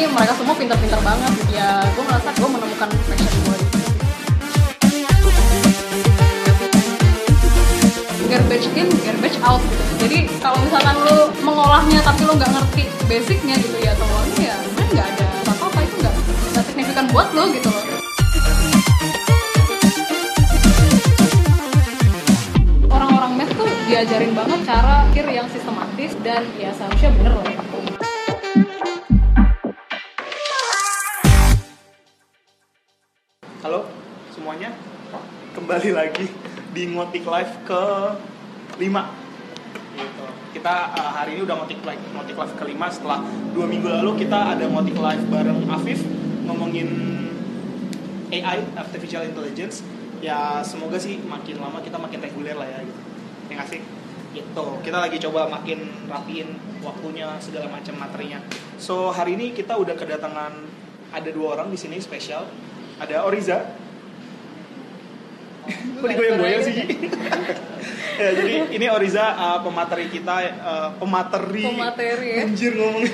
nih mereka semua pintar-pintar banget ya gue merasa gue menemukan passion gue garbage in, garbage out gitu. Jadi kalau misalkan lu mengolahnya tapi lu nggak ngerti basicnya gitu ya temuannya ya nggak ada apa-apa itu nggak nggak signifikan buat lu gitu loh. Orang-orang math tuh diajarin banget cara pikir yang sistematis dan ya seharusnya bener loh. Kembali lagi di Ngotik Live ke 5 gitu. Kita uh, hari ini udah ngotik live, ngotik live kelima setelah dua minggu lalu kita ada ngotik live bareng Afif ngomongin AI artificial intelligence. Ya semoga sih makin lama kita makin reguler lah ya gitu. Yang asik gitu. Kita lagi coba makin rapiin waktunya segala macam materinya. So hari ini kita udah kedatangan ada dua orang di sini spesial. Ada Oriza Kok digoyang-goyang sih? ya, jadi ini Oriza uh, pemateri kita, uh, pemateri, Pemateri ya. anjir ngomong,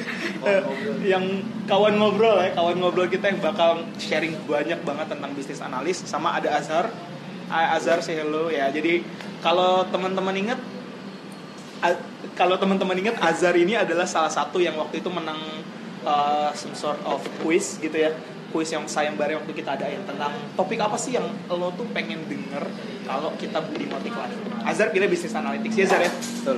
Eh, yang kawan ngobrol ya, kawan ngobrol kita yang bakal sharing banyak banget tentang bisnis analis, sama ada Azhar, Ah, Azhar say hello ya. Jadi kalau teman-teman inget, kalau teman-teman inget Azhar ini adalah salah satu yang waktu itu menang uh, some sort of quiz gitu ya kuis yang sayembara waktu kita adain tentang topik apa sih yang lo tuh pengen denger kalau kita di Motik Live. Azhar pilih bisnis analytics ya Azhar ya.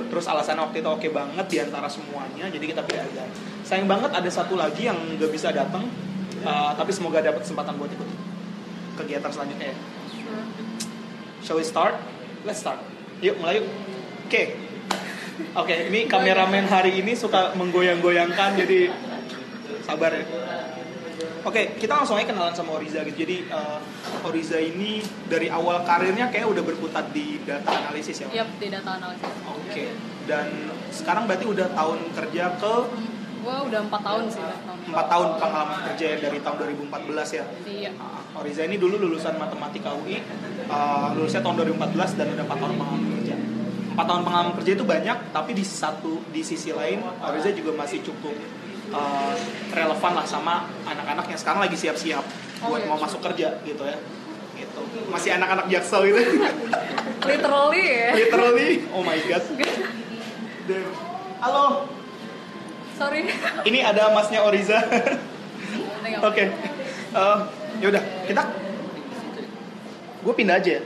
Terus alasannya waktu itu oke banget di antara semuanya, jadi kita pilih Azhar. Sayang banget ada satu lagi yang nggak bisa datang, uh, tapi semoga dapat kesempatan buat ikut kegiatan selanjutnya ya. Shall we start? Let's start. Yuk mulai yuk. Oke. Oke, ini kameramen hari ini suka menggoyang-goyangkan jadi sabar ya. Oke, kita langsung aja kenalan sama Oriza gitu. Jadi uh, Oriza ini dari awal karirnya kayak udah berkutat di data analisis ya. Yap di data analisis. Oke. Dan sekarang berarti udah tahun kerja ke Gue udah empat tahun sih udah tahun. 4 tahun pengalaman kerja ya dari tahun 2014 ya. Iya. Uh, Oriza ini dulu lulusan matematika UI, uh, lulusnya tahun 2014 dan udah 4 tahun pengalaman kerja. 4 tahun pengalaman kerja itu banyak, tapi di satu di sisi lain Oriza juga masih cukup uh, relevan lah sama anak-anak yang sekarang lagi siap-siap Oh, buat iya. mau masuk kerja gitu ya. Gitu. Masih anak-anak jaksel gitu. Literally ya. Literally, oh my god. Damn. Halo, Sorry. ini ada masnya Oriza. Oke. Eh, yaudah, kita gue pindah aja ya.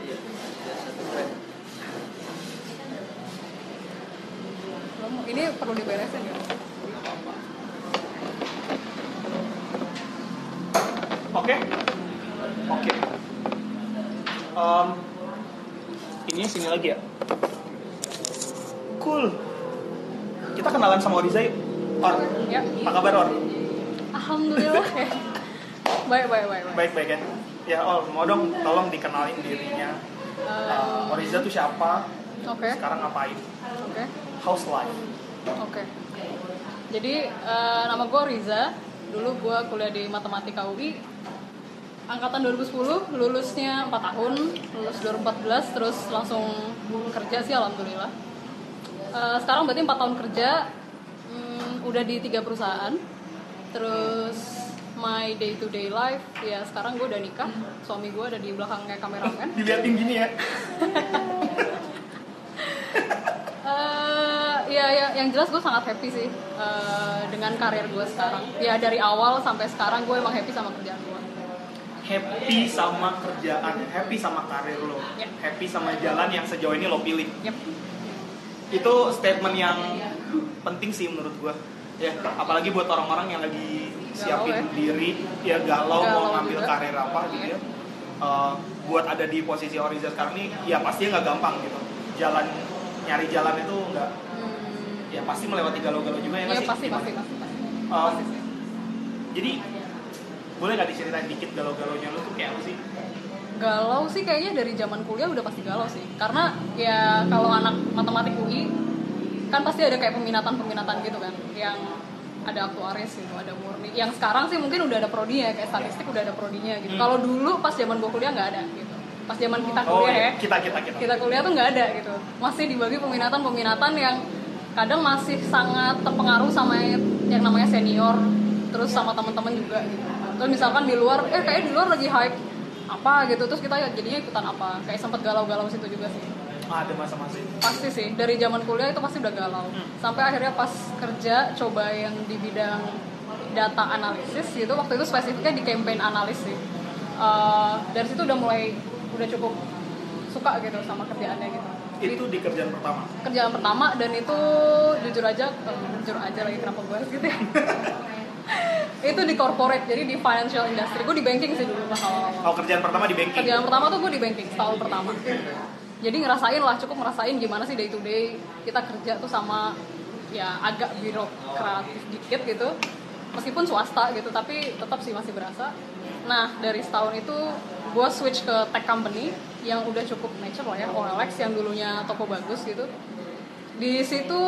Ini perlu diberesin ya. Oke. Oke. Ini sini lagi ya. Cool. Kita kenalan sama Oriza yuk. Or, Ya. apa kabar Or? Alhamdulillah ya. Baik, baik, baik, baik. Baik-baik ya. Ya Or, mau dong tolong dikenalin dirinya. Eh, Eh, Oriza tuh siapa? Oke, Sekarang ngapain? oke, House life. oke. Jadi eh, nama gue Riza. Dulu gue kuliah di Matematika UI. Angkatan 2010, lulusnya 4 tahun, lulus 2014, terus langsung kerja sih alhamdulillah. Eh, sekarang berarti 4 tahun kerja, hmm, udah di tiga perusahaan. Terus my day to day life, ya sekarang gue udah nikah, suami gue ada di belakang kayak kameramen. Diliatin gini ya. Eh, ya, ya, yang jelas gue sangat happy sih eh, dengan karir gue sekarang. Ya dari awal sampai sekarang gue emang happy sama kerjaan gue. happy sama kerjaan, happy sama karir lo, Ya. happy sama jalan yang sejauh ini lo pilih. Yep. Itu statement yang penting sih menurut gua. Ya, apalagi buat orang-orang yang lagi siapin Galau ya. diri, ya galau, mau Galau ngambil juga. karir apa gitu ya. Eh, buat ada di posisi Oriza sekarang ini, ya pastinya nggak gampang gitu. Jalan nyari jalan itu nggak, pasti melewati galau-galau juga ya ya sih? pasti, pasti, pasti, pasti. Eh, Pasti sih. jadi boleh nggak diceritain dikit galau-galaunya lu tuh kayak apa sih? Galau sih kayaknya dari zaman kuliah udah pasti galau sih. Karena ya kalau anak matematik UI kan pasti ada kayak peminatan-peminatan gitu kan yang ada aktuaris gitu, ada murni. Yang sekarang sih mungkin udah ada prodinya kayak statistik udah ada prodinya gitu. Hmm. Kalau dulu pas zaman gue kuliah nggak ada gitu. Pas zaman kita Oh, kuliah ya. iya. kita kita kita. kita kuliah tuh nggak ada gitu masih dibagi peminatan peminatan yang kadang masih sangat terpengaruh sama yang namanya senior terus sama teman-teman juga gitu. Terus misalkan di luar eh kayak di luar lagi hype apa gitu terus kita jadinya ikutan apa? Kayak sempet galau-galau situ juga sih. Ah, ada masa-masa pasti sih dari zaman kuliah itu pasti udah galau. Sampai akhirnya pas kerja coba yang di bidang data analisis gitu waktu itu spesifiknya di campaign analis sih. Eh, dari situ udah mulai udah cukup suka gitu sama kerjaannya gitu Itu di kerjaan pertama. kerjaan pertama dan itu jujur aja jujur aja lagi kenapa gue gitu ya? Itu di corporate jadi di financial industry. Gue di banking sih dulu awal-awal. Oh, kerjaan pertama di banking. kerjaan pertama tuh gue di banking setahun pertama. Jadi ngerasain lah cukup ngerasain gimana sih day to day kita kerja tuh sama ya agak birokratif dikit gitu. Meskipun swasta gitu tapi tetap sih masih berasa. Nah dari setahun itu gue switch ke tech company yang udah cukup mature lah ya OLX yang dulunya toko bagus gitu. Di situ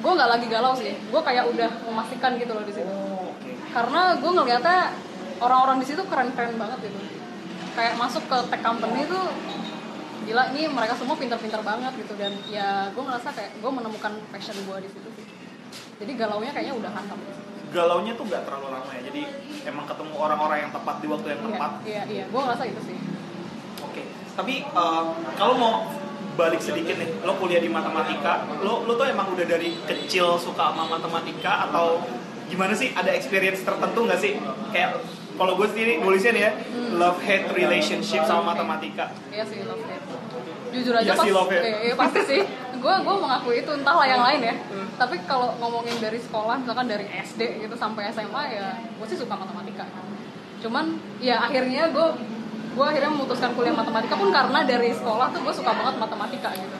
gue nggak lagi galau sih. Gue kayak udah memastikan gitu loh di situ. Oh, karena gue ngeliatnya orang-orang di situ keren-keren banget gitu. Kayak masuk ke tech company tuh gila ini mereka semua pintar-pintar banget gitu. Dan ya gue ngerasa kayak gue menemukan passion gue di situ sih. Jadi galaunya kayaknya udah hantam. Galaunya tuh nggak terlalu lama ya. Jadi emang ketemu orang-orang yang tepat di waktu yang iya tepat. iya iya. Gue ngerasa itu sih. Tapi eh, kalau mau balik sedikit nih, lo kuliah di matematika, lo lo tuh emang udah dari kecil suka sama matematika atau gimana sih? Ada experience tertentu nggak sih? Kayak kalau gue sendiri nulisnya nih ya, love hate relationship sama matematika. iya sih love hate jujur aja Iya pas sih, love hate. iya, iya, pasti sih gue gue mengakui itu entahlah yang lain ya tapi kalau ngomongin dari sekolah misalkan dari SD gitu sampai SMA ya gue sih suka matematika cuman ya akhirnya gue gue akhirnya memutuskan kuliah matematika pun karena dari sekolah tuh gue suka banget matematika gitu.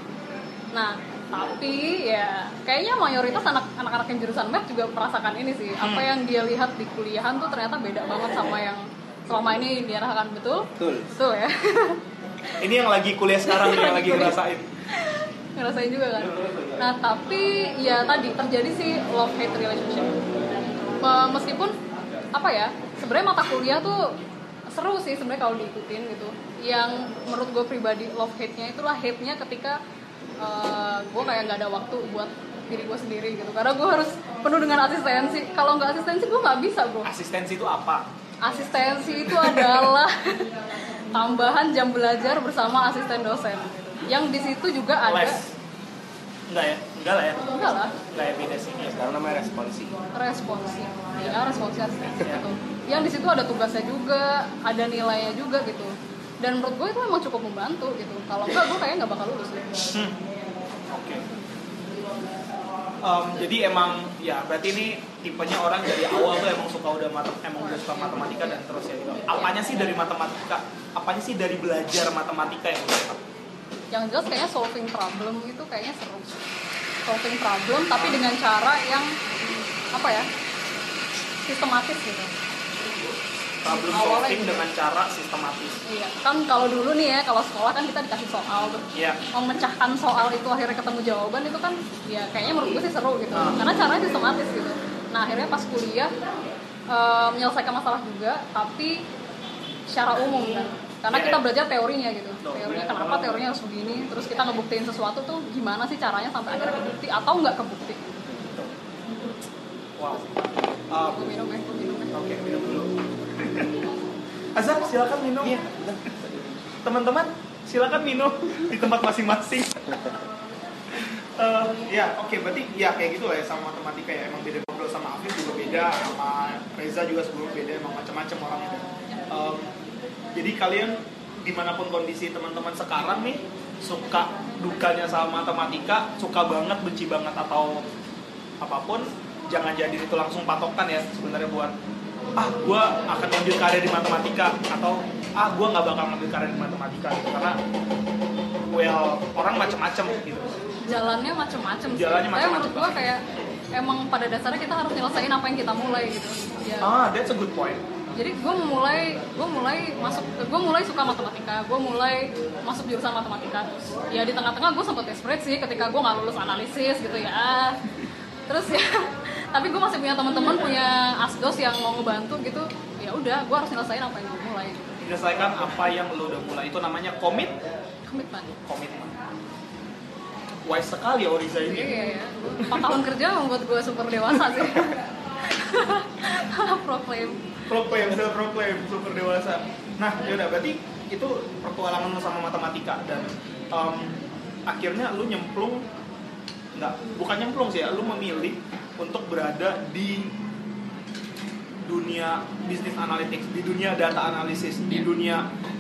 Nah tapi ya kayaknya mayoritas anak anak-anak yang jurusan math juga merasakan ini sih. Apa yang dia lihat di kuliahan tuh ternyata beda banget sama yang selama ini diarahkan betul? Betul. betul ya? Ini yang lagi kuliah sekarang yang lagi ngerasain. ngerasain juga kan? Nah tapi ya tadi terjadi sih love hate relationship. Me- meskipun apa ya sebenarnya mata kuliah tuh seru sih sebenarnya kalau diikutin gitu yang menurut gue pribadi love hate nya itulah hate nya ketika gue kayak nggak ada waktu buat diri gue sendiri gitu karena gue harus penuh dengan asistensi kalau nggak asistensi gue nggak bisa bro Asistensi itu apa? asistensi itu adalah tambahan jam belajar bersama asisten dosen yang di situ juga ada Les. Enggak ya? Enggak lah ya. enggak lah Enggak ya beda sih. Sekarang namanya responsi. responsi ya responsi asistensi gitu yang di situ ada tugasnya juga ada nilainya juga gitu dan menurut gue itu memang cukup membantu gitu kalau enggak gue kayaknya nggak bakal lulus deh Hmm. Oke. Em, jadi emang ya berarti ini tipenya orang dari awal tuh emang suka udah matem, emang udah suka matematika dan terus ya gitu. Apanya sih dari matematika? Apanya sih dari belajar matematika yang lo yang jelas kayaknya solving problem itu kayaknya seru solving problem tapi dengan cara yang apa ya sistematis gitu Problem solving gitu. dengan cara sistematis. iya kan kalau dulu nih ya kalau sekolah kan kita dikasih soal tuh Iya. memecahkan soal itu akhirnya ketemu jawaban itu kan ya kayaknya menurut gue sih seru gitu Ah. karena caranya sistematis gitu nah akhirnya pas kuliah eh, menyelesaikan masalah juga tapi secara umum kan karena Iya, kita iya. belajar teorinya gitu teorinya kenapa teorinya harus begini terus kita ngebuktiin sesuatu tuh gimana sih caranya sampai akhirnya kebukti atau nggak kebukti Wow. Gue minum ya minum ya Oke, minum dulu. Azhar, silakan minum. Iya. Teman-teman, silakan minum di tempat masing-masing. Eh, ya, oke, berarti ya kayak gitu lah ya sama matematika ya. Emang beda ngobrol sama Afif juga beda, sama Reza juga sebelumnya beda, emang macam-macam orangnya. Em, jadi kalian di mana pun kondisi teman-teman sekarang nih suka dukanya sama matematika, suka banget, benci banget atau apa pun, jangan jadi itu langsung patokan ya sebenarnya buat ah gue akan ngambil karir di matematika atau ah gue nggak bakal ngambil karir di matematika gitu karena well orang macam-macam gitu. Jalannya macem-macem sih. Jalannya Tapi macem-macem. menurut gue kayak emang pada dasarnya kita harus nyelesain apa yang kita mulai gitu. Ya. Ah that's a good point. Jadi gue mulai gue mulai masuk gue mulai suka matematika gue mulai masuk jurusan matematika. Ya di tengah-tengah gue sempet desperate sih ketika gue nggak lulus analisis gitu ya. Terus ya tapi gue masih punya teman-teman punya asdos yang mau ngebantu gitu ya udah gue harus nyelesain apa yang gue mulai menyelesaikan apa yang lo udah mulai itu namanya komit komitmen komitmen wise sekali Oriza ini. Iya ya. Empat tahun kerja membuat gue super dewasa sih. Proclaim. Proclaim, self proclaim, super dewasa. Nah, ya udah berarti itu pertualangan lu sama matematika dan um, akhirnya lu nyemplung nggak bukan nyemplung sih ya, lu memilih untuk berada di dunia bisnis analytics, di dunia data analisis, di Iya. dunia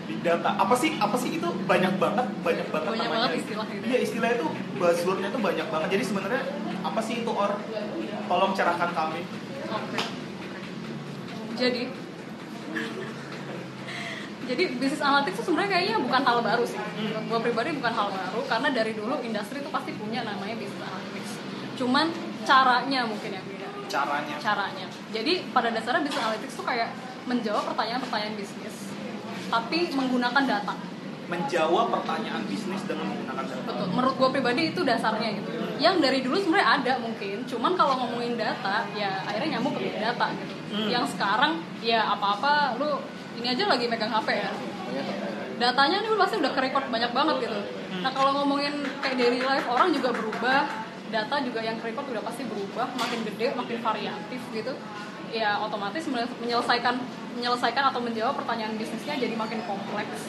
big data. Apa sih? Apa sih itu banyak banget, banyak banget Banyak namanya. banget istilah itu. Iya, istilah itu buzzwordnya tuh banyak banget. Jadi sebenarnya apa sih itu or? Tolong cerahkan kami. Oke. Jadi jadi bisnis analytics itu sebenarnya kayaknya bukan hal baru sih. Menurut gue pribadi bukan hal baru karena dari dulu industri itu pasti punya namanya bisnis analytics. Cuman caranya mungkin yang beda. Caranya. Caranya. Jadi pada dasarnya bisnis analytics itu kayak menjawab pertanyaan-pertanyaan bisnis tapi menggunakan data. Menjawab pertanyaan bisnis dengan menggunakan data. Betul. Menurut gue pribadi itu dasarnya gitu. Yang dari dulu sebenarnya ada mungkin, cuman kalau ngomongin data ya akhirnya nyambung ke data gitu. Hmm. Yang sekarang ya apa-apa lu ini aja lagi megang HP ya. Datanya nih pasti udah ke-record banyak banget gitu. Nah, kalau ngomongin kayak daily life orang juga berubah, data juga yang ke-record udah pasti berubah, makin gede, makin variatif gitu. Ya otomatis menyelesaikan menyelesaikan atau menjawab pertanyaan bisnisnya jadi makin kompleks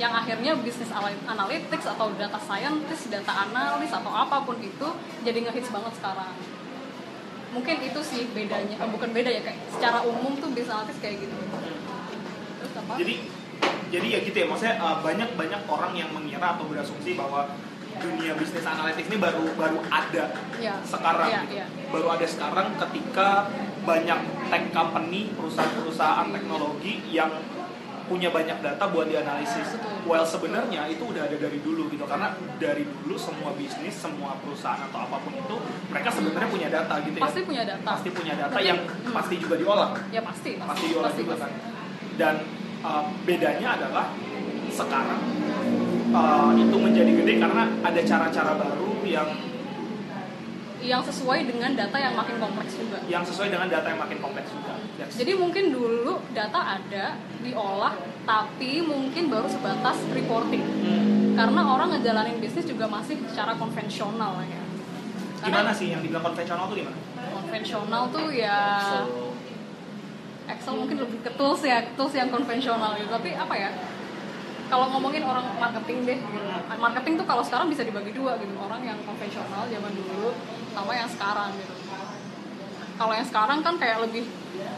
yang akhirnya bisnis anal- analytics atau data scientist, data analis atau apa pun itu jadi ngehits banget sekarang. Mungkin itu sih bedanya, eh, bukan beda ya kayak secara umum tuh bisnis analytics kayak gitu. Terus apa? Jadi jadi ya gitu ya maksudnya uh, banyak banyak orang yang mengira atau berasumsi bahwa dunia bisnis analitik ini baru baru ada Ya. sekarang Iya, gitu. iya. baru ada sekarang ketika banyak tech company perusahaan-perusahaan teknologi yang punya banyak data buat dianalisis. Betul. Well sebenarnya itu udah ada dari dulu gitu karena dari dulu semua bisnis, semua perusahaan atau apa pun itu mereka sebenarnya punya data gitu ya. Pasti punya data. Pasti punya data Tapi, yang hmm. pasti juga diolah Ya pasti, pasti diolah juga kan dan uh, bedanya adalah sekarang uh, itu menjadi gede karena ada cara-cara baru yang Yang sesuai dengan data yang makin kompleks juga. yang sesuai dengan data yang makin kompleks juga Yes. Jadi mungkin dulu data ada, diolah, tapi mungkin baru sebatas reporting. Hmm. Karena orang ngejalanin bisnis juga masih secara konvensional ya. gimana sih yang dibilang konvensional tuh gimana konvensional tuh ya Excel mungkin lebih ke tools ya, tools yang konvensional gitu. Tapi apa ya? Kalau ngomongin orang marketing deh, marketing tuh kalau sekarang bisa dibagi dua gitu. Orang yang konvensional zaman dulu sama yang sekarang gitu. Kalau yang sekarang kan kayak lebih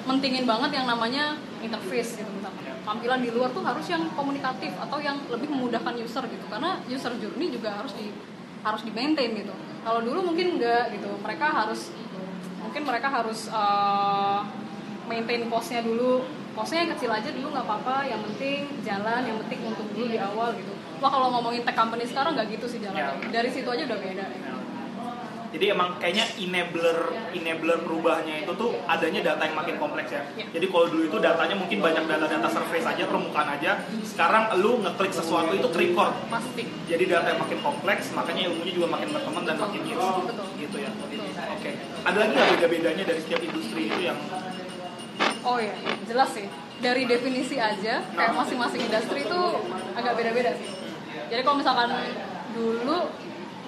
mentingin banget yang namanya interface gitu misalkan. Tampilan di luar tuh harus yang komunikatif atau yang lebih memudahkan user gitu. Karena user journey juga harus di harus di maintain gitu. Kalau dulu mungkin enggak gitu. Mereka harus mungkin mereka harus uh, maintain costnya dulu costnya yang kecil aja dulu nggak apa-apa yang penting jalan yang penting untung dulu di awal gitu wah kalau ngomongin tech company sekarang nggak gitu sih jalannya Ya. dari situ aja udah beda jadi emang kayaknya enabler enabler perubahannya itu tuh adanya data yang makin kompleks ya. Ya. Jadi kalau dulu itu datanya mungkin banyak data-data survei saja permukaan aja. Sekarang lu ngeklik sesuatu itu record. pasti Jadi data yang makin kompleks, makanya ilmunya juga makin berkembang dan makin hits. Gitu ya. Oke. Ada lagi nggak beda-bedanya dari setiap industri itu yang oh ya jelas sih. Dari definisi aja kayak masing-masing industri itu agak beda-beda sih. Jadi kalau misalkan dulu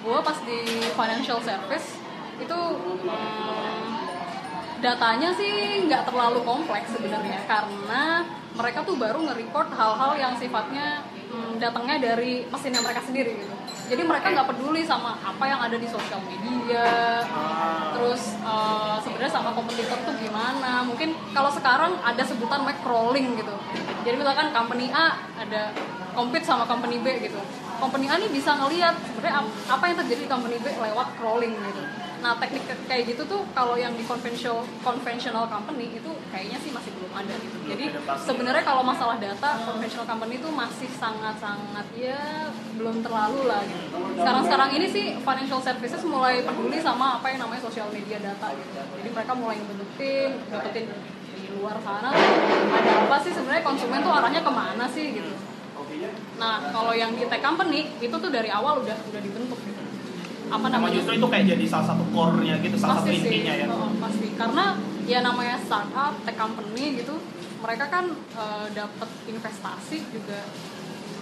gue pas di financial service itu hmm, datanya sih nggak terlalu kompleks sebenarnya. Karena mereka tuh baru nge-record hal-hal yang sifatnya hmm, datangnya dari mesinnya mereka sendiri gitu jadi mereka nggak peduli sama apa yang ada di sosial media. Terus eh, sebenarnya sama kompetitor tuh gimana? Mungkin kalau sekarang ada sebutan namanya crawling gitu. Jadi misalkan company A ada compete sama company B gitu company A nih bisa ngelihat sebenarnya ap- apa yang terjadi di company B lewat crawling gitu nah teknik kayak gitu tuh kalau yang di conventional conventional company itu kayaknya sih masih belum ada gitu jadi pasti. sebenarnya kalau masalah data conventional company itu masih sangat-sangat ya belum terlalu lah gitu. Sekarang-sekarang ini sih financial services mulai peduli sama apa yang namanya social media data gitu. Jadi mereka mulai ngebentuk tim, dapetin di luar sana ada apa sih sebenarnya konsumen tuh arahnya ke mana sih gitu. Nah kalau yang di tech company itu tuh dari awal udah udah dibentuk gitu. Apa sama namanya? justru itu kayak jadi salah satu core-nya gitu, salah satu pasti sih intinya ya. Oh, pasti karena ya namanya startup tech company gitu mereka kan eh, dapat investasi juga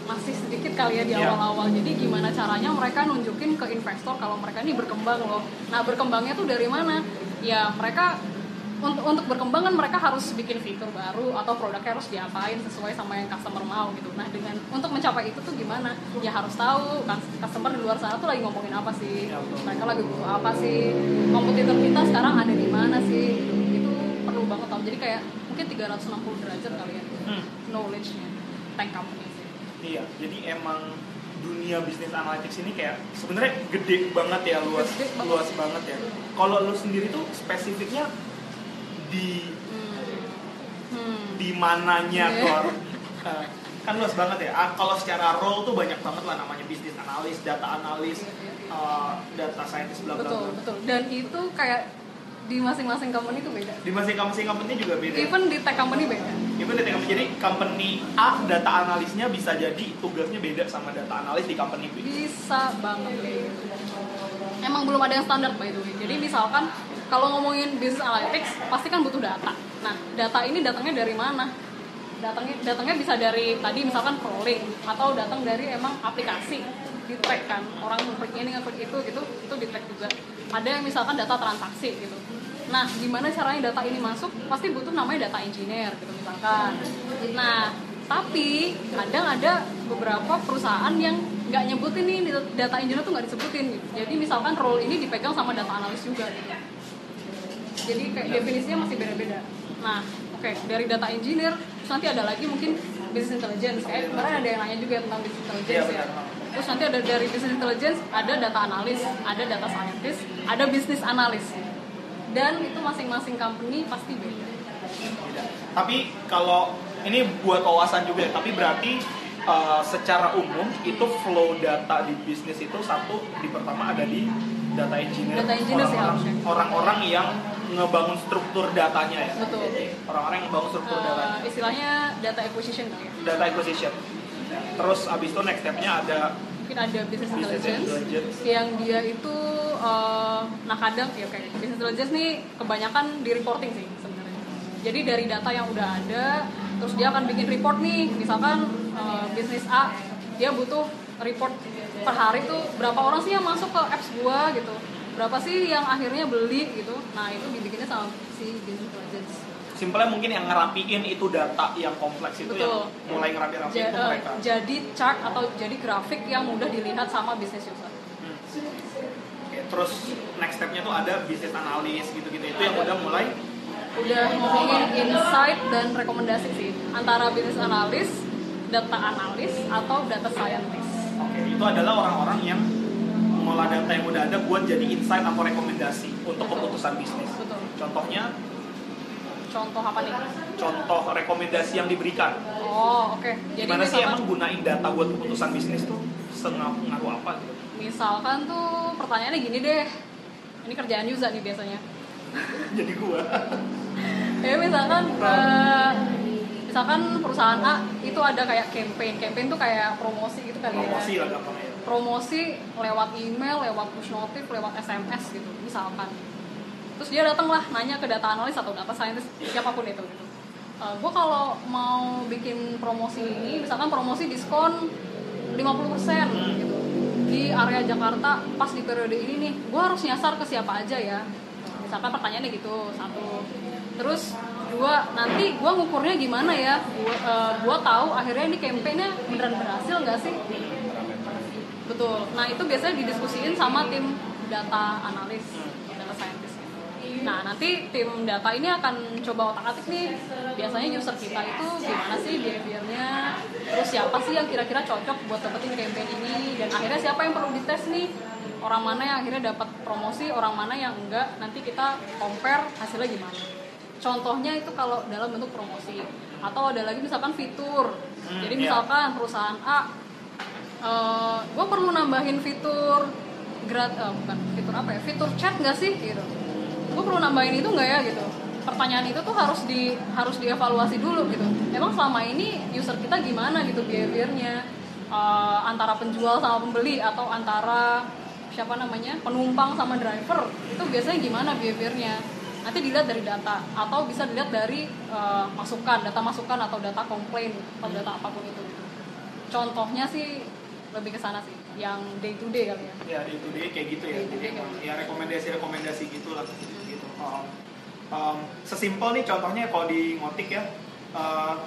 masih sedikit kali ya di Iya. awal-awal. Jadi gimana caranya mereka nunjukin ke investor kalau mereka ini berkembang loh. Nah berkembangnya tuh dari mana? Ya mereka untuk untuk berkembang kan mereka harus bikin fitur baru atau produknya harus diapain sesuai sama yang customer mau gitu. Nah dengan untuk mencapai itu tuh gimana? Ya harus tahu kan customer di luar sana tuh lagi ngomongin apa sih? Mereka lagi butuh apa sih? Kompetitor kita sekarang ada di mana sih? Gitu. Itu perlu banget tau. Jadi kayak mungkin 360 derajat kali ya Hmm. knowledge-nya tank company sih. Iya, jadi emang dunia bisnis analytics ini kayak sebenarnya gede banget ya luas Gede banget. luas banget ya. Kalau lu sendiri tuh spesifiknya di Hmm. di mananya Iya. Gor? Eh, kan luas banget ya. Ah, kalau secara role tuh banyak banget lah namanya bisnis analis, data analis, eh, data scientist bla bla Betul, betul. Dan itu kayak di masing-masing company itu beda. Di masing-masing company juga beda. Even di tech company beda. Even di company jadi company A data analisnya bisa jadi tugasnya beda sama data analis di company B. Bisa banget deh. Emang belum ada yang standar by the way. Jadi misalkan kalau ngomongin business analytics pasti kan butuh data. Nah, data ini datangnya dari mana? Datangnya datangnya bisa dari tadi misalkan crawling atau datang dari emang aplikasi di track kan orang ngeklik ini ngeklik itu gitu itu di track juga ada yang misalkan data transaksi gitu nah gimana caranya data ini masuk pasti butuh namanya data engineer gitu misalkan nah tapi kadang ada beberapa perusahaan yang nggak nyebutin nih data engineer tuh nggak disebutin gitu. jadi misalkan role ini dipegang sama data analis juga gitu jadi kayak definisinya masih beda-beda nah oke dari data engineer terus nanti ada lagi mungkin business intelligence kayak kemarin ada yang nanya juga tentang business intelligence Iya, ya benar. terus nanti ada dari business intelligence ada data analis ada data scientist ada business analis dan itu masing-masing company pasti beda Tapi kalau ini buat wawasan juga, ya, tapi berarti uh, secara umum itu flow data di bisnis itu satu di pertama ada di data engineer. Data engineer Orang-orang-. Orang-orang yang ngebangun struktur datanya ya. betul Orang-orang yang ngebangun struktur Eh, datanya. istilahnya data acquisition kali ya Data acquisition. Terus abis itu next stepnya ada mungkin ada business business intelligence intelligence. yang dia itu eh, nah kadang ya kayak business intelligence nih kebanyakan di reporting sih sebenarnya jadi dari data yang udah ada terus dia akan bikin report nih misalkan eh, bisnis A dia butuh report per hari tuh berapa orang sih yang masuk ke apps gua gitu berapa sih yang akhirnya beli gitu nah itu dibikinnya sama si business intelligence Simpelnya mungkin yang ngerapiin itu data yang kompleks itu yang Betul. mulai ngerapi-rapi Ja- itu eh, mereka. jadi chart atau jadi grafik yang mudah dilihat sama business user Hmm. Oke, terus next stepnya tuh ada bisnis analis gitu-gitu itu yang udah mulai udah ngomongin insight dan rekomendasi sih antara bisnis analis, data analis atau data scientist. Oke, itu adalah orang-orang yang mengolah data yang udah ada buat jadi insight atau rekomendasi untuk keputusan bisnis. Betul. Contohnya, Contoh apa nih? contoh rekomendasi yang diberikan. Oh, oke. Jadi Gimana sih misalkan, emang gunain data buat keputusan bisnis tuh sengaruh apa gitu? misalkan tuh pertanyaannya gini deh. Ini kerjaan Yuza nih biasanya. jadi gua. Ya misalkan eh, misalkan perusahaan A itu ada kayak campaign. Campaign tuh kayak promosi gitu kali Promosi ya. lah gampangnya. Promosi lewat email, lewat push notif, lewat SMS gitu, misalkan. Terus dia datang lah nanya ke data analis atau data scientist siapa pun itu gitu. gue kalau mau bikin promosi ini, misalkan promosi diskon 50% gitu di area Jakarta pas di periode ini nih, gue harus nyasar ke siapa aja ya. Misalkan pertanyaannya gitu satu. Terus dua nanti gue ngukurnya gimana ya? Gue gua tahu akhirnya ini campaignnya beneran berhasil nggak sih? Betul. Nah itu biasanya didiskusiin sama tim data analis, data scientist. Nah nanti tim data ini akan coba otak-atik nih. Biasanya user kita itu gimana sih behaviornya, terus siapa sih yang kira-kira cocok buat dapetin campaign ini, dan akhirnya siapa yang perlu dites nih. Orang mana yang akhirnya dapat promosi, orang mana yang enggak. Nanti kita compare hasilnya gimana. Contohnya itu kalau dalam bentuk promosi. Atau ada lagi misalkan fitur. Hmm, Jadi iya. misalkan perusahaan A gue perlu nambahin fitur grat eh, bukan fitur apa ya fitur chat nggak sih gitu. Gue perlu nambahin itu nggak ya gitu. Pertanyaan itu tuh harus di harus dievaluasi dulu gitu. Emang selama ini user kita gimana gitu behaviornya? Eh, antara penjual sama pembeli atau antara siapa namanya penumpang sama driver itu biasanya gimana behaviornya? Nanti dilihat dari data atau bisa dilihat dari eh, masukan data masukan atau data komplain atau data apa pun itu. Contohnya sih lebih ke sana sih yang day to day kali ya. Ya day to day kayak gitu ya. Day jadi emang ya rekomendasi rekomendasi gitulah gitu. Um, um, sesimpel nih contohnya kalau di ngotik ya uh,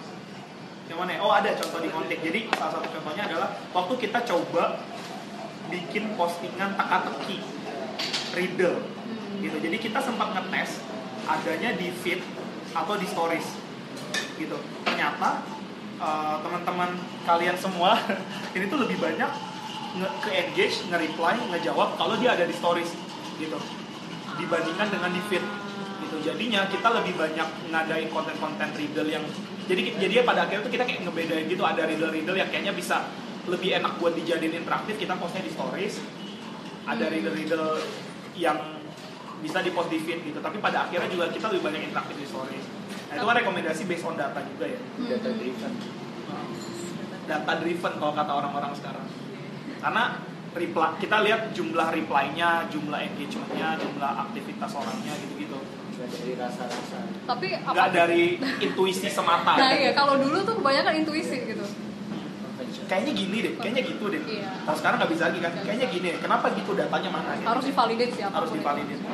yang mana ya? oh ada contoh di ngotik. Jadi salah satu contohnya adalah waktu kita coba bikin postingan teka-teki riddle. Hmm. gitu. Jadi kita sempat ngetes adanya di feed atau di stories. Gitu. Ternyata uh, teman-teman kalian semua ini tuh lebih banyak nge ke engage nge-reply ngejawab kalau dia ada di stories gitu. Dibandingkan dengan di feed gitu. Jadinya kita lebih banyak ngadain konten-konten riddle yang jadi jadi pada akhirnya tuh kita kayak ngebedain gitu ada riddle-riddle yang kayaknya bisa lebih enak buat dijadiin interaktif kita postnya di stories. Ada Hmm. riddle-riddle yang bisa di post di feed gitu. Tapi pada akhirnya juga kita lebih banyak interaktif di stories nah itu kan rekomendasi based on data juga ya? Data driven. Data driven kalau kata orang-orang sekarang. Karena reply kita lihat jumlah reply-nya jumlah engagement-nya jumlah aktivitas orangnya gitu-gitu. Dari rasa-rasa. Tapi apa nggak dari intuisi semata nah iya kalau dulu tuh kebanyakan intuisi gitu. Kayaknya gini deh kayaknya gitu deh. Iya. kalau sekarang nggak bisa lagi kan? Kayaknya gini kenapa gitu datanya mana gitu? Harus divalidate sih harus itu.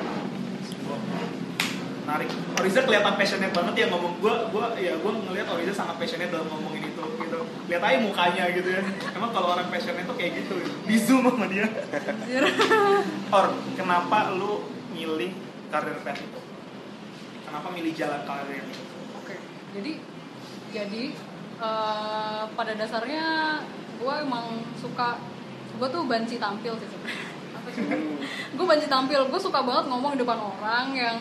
Menarik. Oriza kelihatan passionate banget ya ngomong. Gue gue ya gue ngelihat Oriza sangat passionate dalam ngomongin itu gitu. Lihat aja mukanya gitu ya. Emang kalau orang passionate tuh kayak gitu. Di zoom sama dia. Or kenapa lu milih karir pet itu? Kenapa milih jalan karir itu Oke, jadi jadi eh, pada dasarnya gue emang suka gue tuh banci tampil sih sebenarnya. Sih? gue banci tampil, gue suka banget ngomong di depan orang yang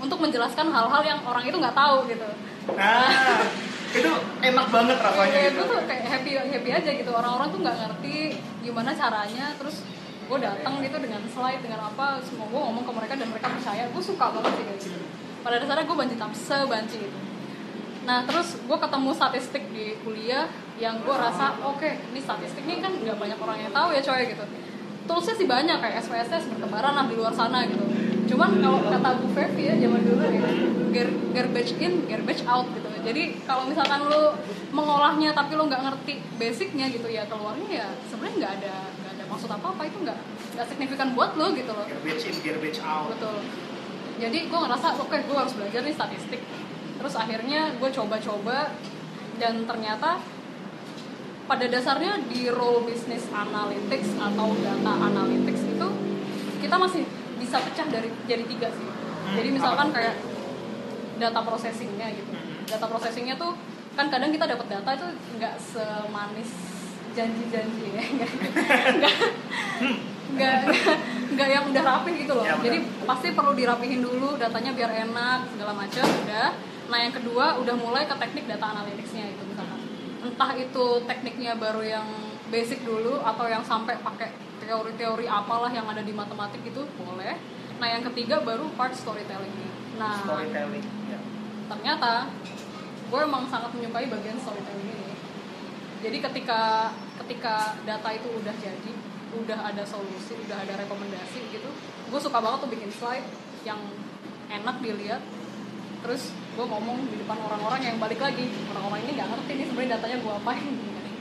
untuk menjelaskan hal-hal yang orang itu nggak tahu gitu. nah itu enak banget rasanya Kayak gitu gue tuh kayak happy happy aja gitu. Orang-orang tuh nggak ngerti gimana caranya, terus gue datang gitu dengan slide dengan apa, semua gue ngomong ke mereka dan mereka percaya. Gue suka banget sih kayak gitu. Pada dasarnya gue banci tampil, sebanci itu. Nah terus gue ketemu statistik di kuliah yang gue rasa oke ini statistik ini kan nggak banyak orang yang tahu ya coy gitu. Toolsnya sih banyak kayak SPSS bertebaran lah di luar sana gitu. Cuman kalau kata Bu Fevi ya zaman dulu ya gar- garbage in, garbage out gitu. Jadi kalau misalkan lu mengolahnya tapi lu nggak ngerti basicnya gitu ya keluarnya ya sebenarnya nggak ada nggak ada maksud apa apa itu nggak nggak signifikan buat lo gitu loh. Garbage in garbage out. Betul. Jadi gue ngerasa oke gue harus belajar nih statistik. Terus akhirnya gue coba-coba dan ternyata pada dasarnya di role business analytics atau data analytics itu kita masih bisa pecah dari jadi tiga sih. Jadi misalkan kayak data processingnya gitu. Data processingnya tuh kan kadang kita dapat data itu nggak semanis janji-janji ya. Nggak nggak nggak yang udah rapih gitu loh. Ya, benar. jadi pasti perlu dirapihin dulu datanya biar enak segala macam udah. Nah yang kedua udah mulai ke teknik data analyticsnya itu misalkan. Entah itu tekniknya baru yang basic dulu atau yang sampai pakai teori-teori apalah yang ada di matematik itu boleh. Nah yang ketiga baru part storytelling. Nah storytelling ya. ternyata gue emang sangat menyukai bagian storytelling ini. Jadi ketika ketika data itu udah jadi udah ada solusi udah ada rekomendasi gitu gue suka banget tuh bikin slide yang enak dilihat. Terus gue ngomong di depan orang-orang yang balik lagi orang-orang ini nggak ngerti nih sebenarnya datanya gue apain.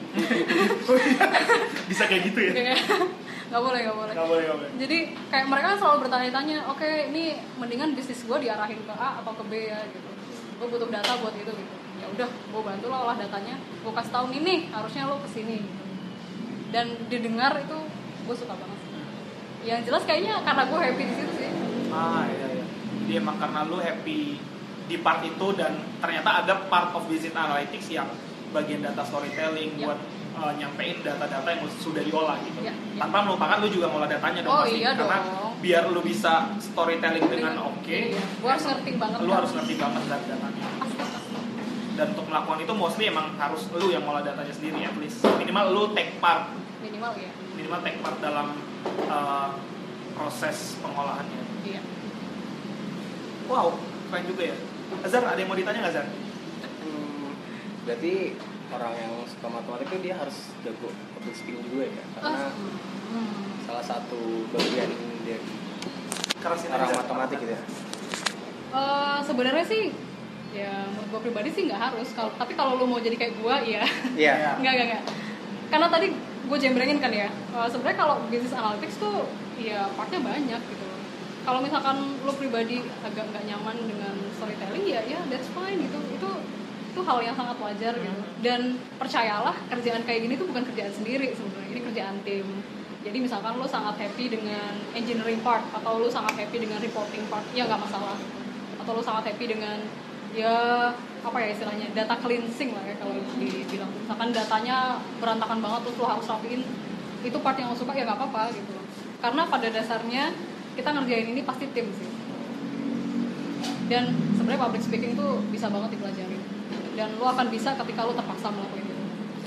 Bisa kayak gitu ya? Kayak nggak boleh nggak boleh. Nggak boleh nggak boleh. Jadi kayak mereka kan selalu bertanya-tanya oke ini mendingan bisnis gue diarahin ke A atau ke B ya gitu. Gue butuh data buat itu gitu. Ya udah gue bantu lah olah datanya. Gue kasih tahu ini harusnya lo ke sini gitu. dan didengar itu gue suka banget sih. yang jelas kayaknya karena gue happy di situ sih. Ah iya iya. Jadi emang karena lu happy di part itu dan ternyata ada part of business analytics yang bagian data storytelling Ya. buat uh, nyampein data-data yang sudah diolah gitu. Ya, ya. tanpa melupakan lu juga ngolah datanya dong Oh, pasti. iya karena dong. biar lu bisa storytelling dengan oke Iya, gue harus ngerti banget lu kan. harus ngerti banget data datanya. Dan untuk melakukan itu mostly emang harus lu yang ngolah datanya sendiri at least. Minimal lu take part. Minimal ya minimal take part dalam uh, proses pengolahannya. Iya. Wow keren juga ya. Azhar ada yang mau ditanya nggak Azhar? Hmm, berarti orang yang suka matematika dia harus jago public speaking juga ya karena Ah, hmm. salah satu bagian dari Karena sih orang matematik gitu ya. Eh, sebenarnya sih ya menurut gue pribadi sih nggak harus. Kalau tapi kalau lu mau jadi kayak gue iya. Iya. Nggak nggak nggak. Karena tadi gue jembrengin kan ya. Uh, sebenarnya kalau business analytics tuh ya partnya banyak gitu. Kalau misalkan lo pribadi agak nggak nyaman dengan storytelling ya ya that's fine gitu. Itu itu hal yang sangat wajar gitu. Dan percayalah kerjaan kayak gini tuh bukan kerjaan sendiri sebenarnya ini kerjaan tim. Jadi misalkan lo sangat happy dengan engineering part atau lo sangat happy dengan reporting part ya nggak masalah. Atau lo sangat happy dengan ya apa ya istilahnya data cleansing lah ya kalau dibilang. Misalkan datanya berantakan banget terus lo harus rapiin itu part yang lo suka ya nggak apa-apa gitu. Karena pada dasarnya kita ngerjain ini pasti tim sih. Dan sebenarnya public speaking tuh bisa banget dipelajari dan lo akan bisa ketika lo terpaksa melakukan itu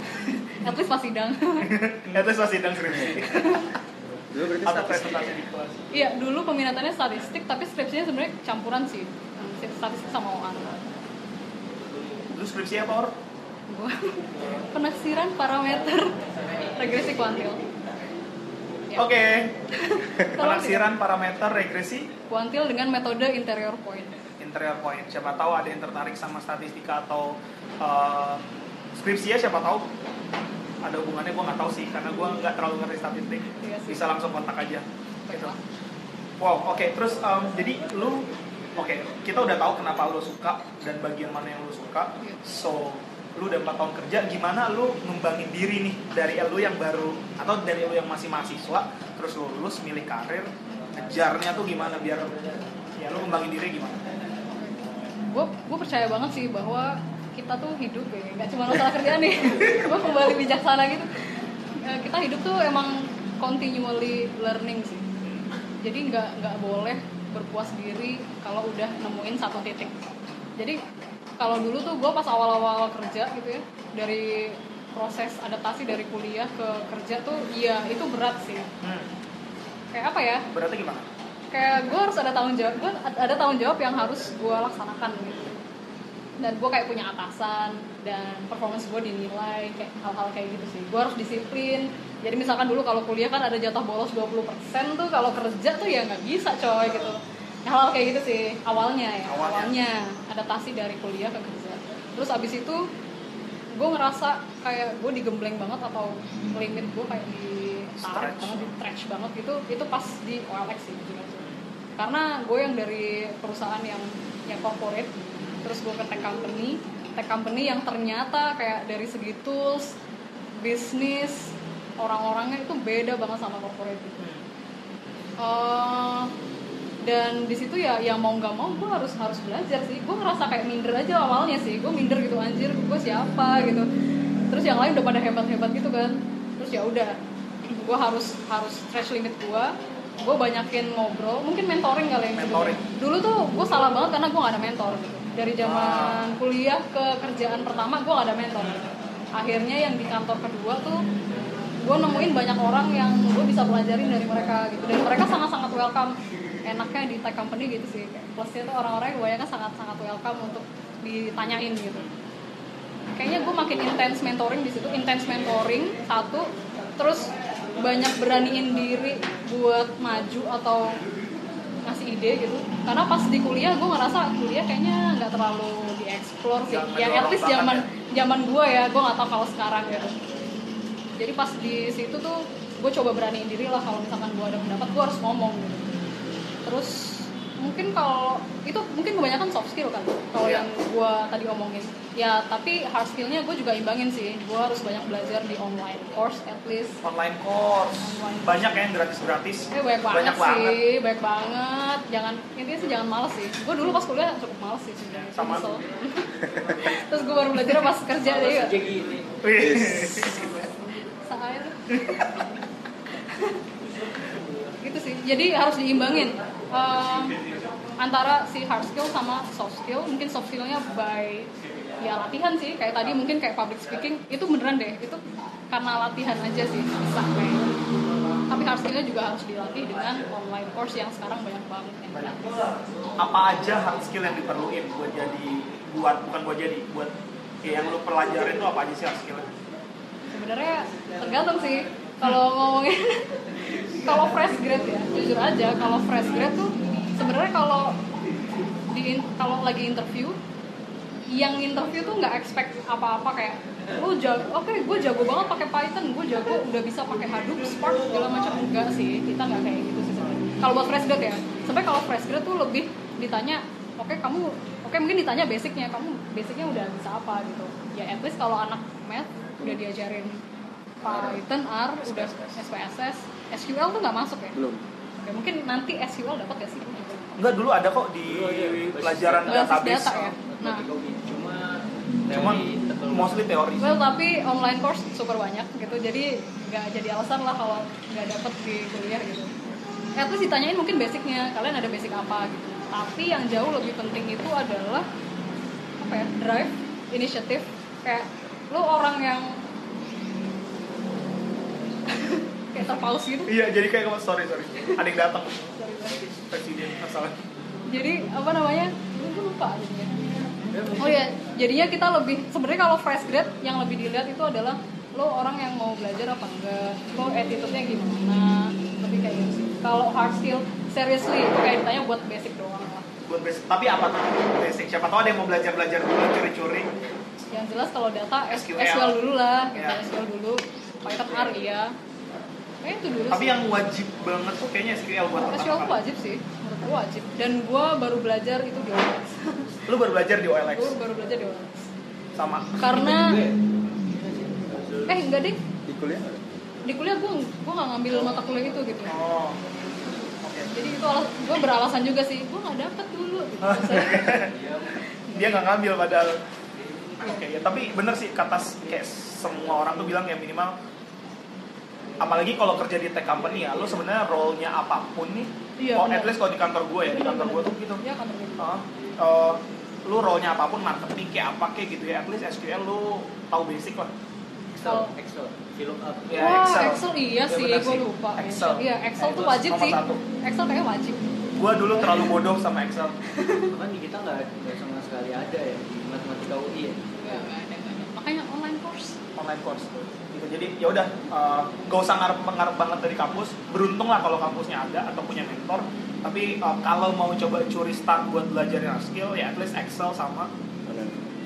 at least pas sidang Itu pas sidang skripsi. Dulu berarti Atau presentasi ya? di kelas. iya dulu peminatannya statistik tapi skripsinya sebenarnya campuran sih statistik sama OAN Lu skripsi apa, Or? Gua penaksiran parameter regresi kuantil Ya. Oke. Tolong Penaksiran parameter regresi kuantil dengan metode interior point interior point. Siapa tahu ada yang tertarik sama statistika atau uh, skripsi ya siapa tahu ada hubungannya gue nggak tahu sih karena gue nggak terlalu ngerti statistik. Iya. Bisa langsung kontak aja. Gitu. Wow, oke. Terus um, jadi lu oke kita udah tahu kenapa lu suka dan bagian mana yang lu suka. Iya. So lu udah 4 tahun kerja, gimana lu ngembangin diri nih dari lu yang baru atau dari lu yang masih mahasiswa, terus lu lulus milih karir, ngejarnya tuh gimana biar ya lu ngembangin diri gimana? Gue gue percaya banget sih bahwa kita tuh hidup ya nggak cuma masalah kerjaan nih. Gue kembali bijaksana gitu. Eh, kita hidup tuh emang continually learning sih. Jadi nggak nggak boleh berpuas diri kalau udah nemuin satu titik. Jadi kalau dulu tuh gue pas awal-awal kerja gitu ya dari proses adaptasi dari kuliah ke kerja tuh iya itu berat sih. Hmm. kayak apa ya? Berarti gimana? Kayak gue harus ada tanggung jawab gue ada tanggung jawab yang harus gue laksanakan gitu. Dan gue kayak punya atasan dan performance gue dinilai kayak hal-hal kayak gitu sih. Gue harus disiplin. Jadi misalkan dulu kalau kuliah kan ada jatah bolos 20% tuh kalau kerja tuh ya nggak bisa coy gitu. Hal-hal kayak gitu sih awalnya ya Awalnya. adaptasi dari kuliah ke kerja. Terus abis itu gue ngerasa kayak gue digembleng banget atau limit gue kayak di tarik Stretch. banget di stretch banget gitu. Itu pas di OLX sih. Karena gue yang dari perusahaan yang yang corporate terus gue ke tech company tech company yang ternyata kayak dari segi tools bisnis orang-orangnya itu beda banget sama corporate gitu. Eh, dan di situ ya yang mau nggak mau gue harus harus belajar sih. Gue ngerasa kayak minder aja awalnya sih. Gue minder gitu anjir gue siapa gitu. Terus yang lain udah pada hebat hebat gitu kan. Terus ya udah gue harus harus stretch limit gue gue banyakin ngobrol mungkin mentoring kali ya Mentoring. dulu tuh gue salah banget karena gue gak ada mentor. Gitu dari zaman kuliah ke kerjaan pertama gue gak ada mentor. Akhirnya yang di kantor kedua tuh gue nemuin banyak orang yang gue bisa pelajarin dari mereka gitu. Dan mereka sangat-sangat welcome. Enaknya di tech company gitu sih. Plusnya tuh orang-orang yang kebanyakan sangat-sangat welcome untuk ditanyain gitu. Kayaknya gue makin intens mentoring di situ. Intens mentoring satu. Terus banyak beraniin diri buat maju atau ngasih ide gitu. Karena pas di kuliah gue ngerasa kuliah kayaknya nggak terlalu dieksplor sih. Ya at least zaman ya. zaman gue ya gue nggak tahu kalau sekarang gitu. Jadi pas di situ tuh gue coba beraniin diri lah kalau misalkan gue ada pendapat gue harus ngomong gitu. Terus mungkin kalau itu mungkin kebanyakan soft skill kan kalau Iya. yang gue tadi omongin ya tapi hard skillnya gue juga imbangin sih gue harus banyak belajar di online course at least Online course. Online. Banyak ya yang gratis-gratis. Eh banyak banget Banyak sih, banget. banyak banget. Jangan intinya sih jangan males sih. Gue dulu pas kuliah cukup males sih sebenarnya. Sama. Nyesel. Terus gue baru belajar pas kerja deh ya. aja gini. Saya. gitu sih. Jadi harus diimbangin Ehm, antara si hard skill sama soft skill. Mungkin soft skillnya by ya latihan sih. Kayak tadi mungkin kayak public speaking itu beneran deh. Itu karena latihan aja sih bisa kayak. Tapi hard skillnya juga harus dilatih dengan online course yang sekarang banyak banget yang gratis. Apa aja hard skill yang diperluin buat jadi buat bukan buat jadi buat ya yang lu pelajarin itu apa aja sih hard skillnya? sebenarnya tergantung sih kalau ngomongin kalau fresh grade ya jujur aja kalau fresh grade tuh sebenarnya kalau di kalau lagi interview yang interview tuh nggak expect apa-apa kayak lu jago oke gue jago banget pakai Python gue jago udah bisa pakai Hadoop Spark segala macam. Enggak sih kita nggak kayak gitu sih sebenarnya. Kalau buat fresh grad ya sampai kalau fresh grad tuh lebih ditanya oke kamu oke mungkin ditanya basicnya kamu basicnya udah bisa apa? Gitu. Ya at least kalau anak math udah diajarin Python R udah SPSS SQL tuh nggak masuk ya? Belum. Oke mungkin nanti SQL dapat ya sih? Enggak dulu ada kok di pelajaran database. data ya? Nah cuma Cuman mostly teori. Well, tapi online course super banyak gitu, jadi nggak jadi alasan lah kalau nggak dapet di kuliah gitu. At least ditanyain mungkin basicnya, kalian ada basic apa gitu. Tapi yang jauh lebih penting itu adalah apa ya, drive, inisiatif. Kayak lu orang yang kayak terpaus gitu. Iya, jadi kayak sorry sorry. Ada yang datang Sorry, sorry. presiden masalah. Jadi apa namanya? Gue lupa jadinya. Oh ya, jadinya kita lebih sebenarnya kalau fresh grad yang lebih dilihat itu adalah lo orang yang mau belajar apa enggak, lo attitude-nya gimana, lebih kayak gitu sih. Kalau hard skill, seriously itu kayak ditanya buat basic doang lah. Buat basic. Tapi apa tuh basic? Siapa tahu ada yang mau belajar belajar dulu curi-curi. Yang jelas kalau data SQL, SQL. dulu lah, Ya. SQL dulu, Python R iya. Kayaknya itu dulu Tapi sih. yang wajib banget tuh kayaknya SQL buat SQL pertama kali. wajib sih, menurut gue wajib. Dan gue baru belajar itu di OLX. Lu baru belajar di OLX gue baru belajar di OLX. sama. Karena eh enggak deh, di kuliah di kuliah gue gue nggak ngambil mata kuliah itu gitu Oh. Oke. jadi itu gue beralasan juga sih gue nggak dapet dulu gitu. Dia nggak ngambil padahal. Oke ya, tapi bener sih kata kayak semua orang tuh bilang ya minimal apalagi kalau kerja di tech company ya, lu sebenarnya role-nya apa pun nih. Iya, oh, at least kalau di kantor gue ya, di kantor gue tuh gitu. ya kan gitu Uh, uh, lu role-nya apa pun, marketing kayak apa kayak gitu ya, at least SQL lu tahu basic lah. Kalau- Excel VLOOKUP Ya, Wah, Excel. Excel, iya Ya, sih, gue lupa. Excel. Iya, Excel Nah, tuh itu wajib sih. satu. Excel kayaknya wajib. Gue dulu terlalu bodoh sama Excel. kan di kita nggak nggak sama sekali ada ya di matematika UI ya Nggak, nggak ada, nggak ada. Makanya online course. online course gitu jadi ya udah uh, gak usah ngarep ngarep banget dari kampus beruntung lah kalau kampusnya ada atau punya mentor tapi uh, kalau mau coba curi start buat belajar yang skill ya at least Excel sama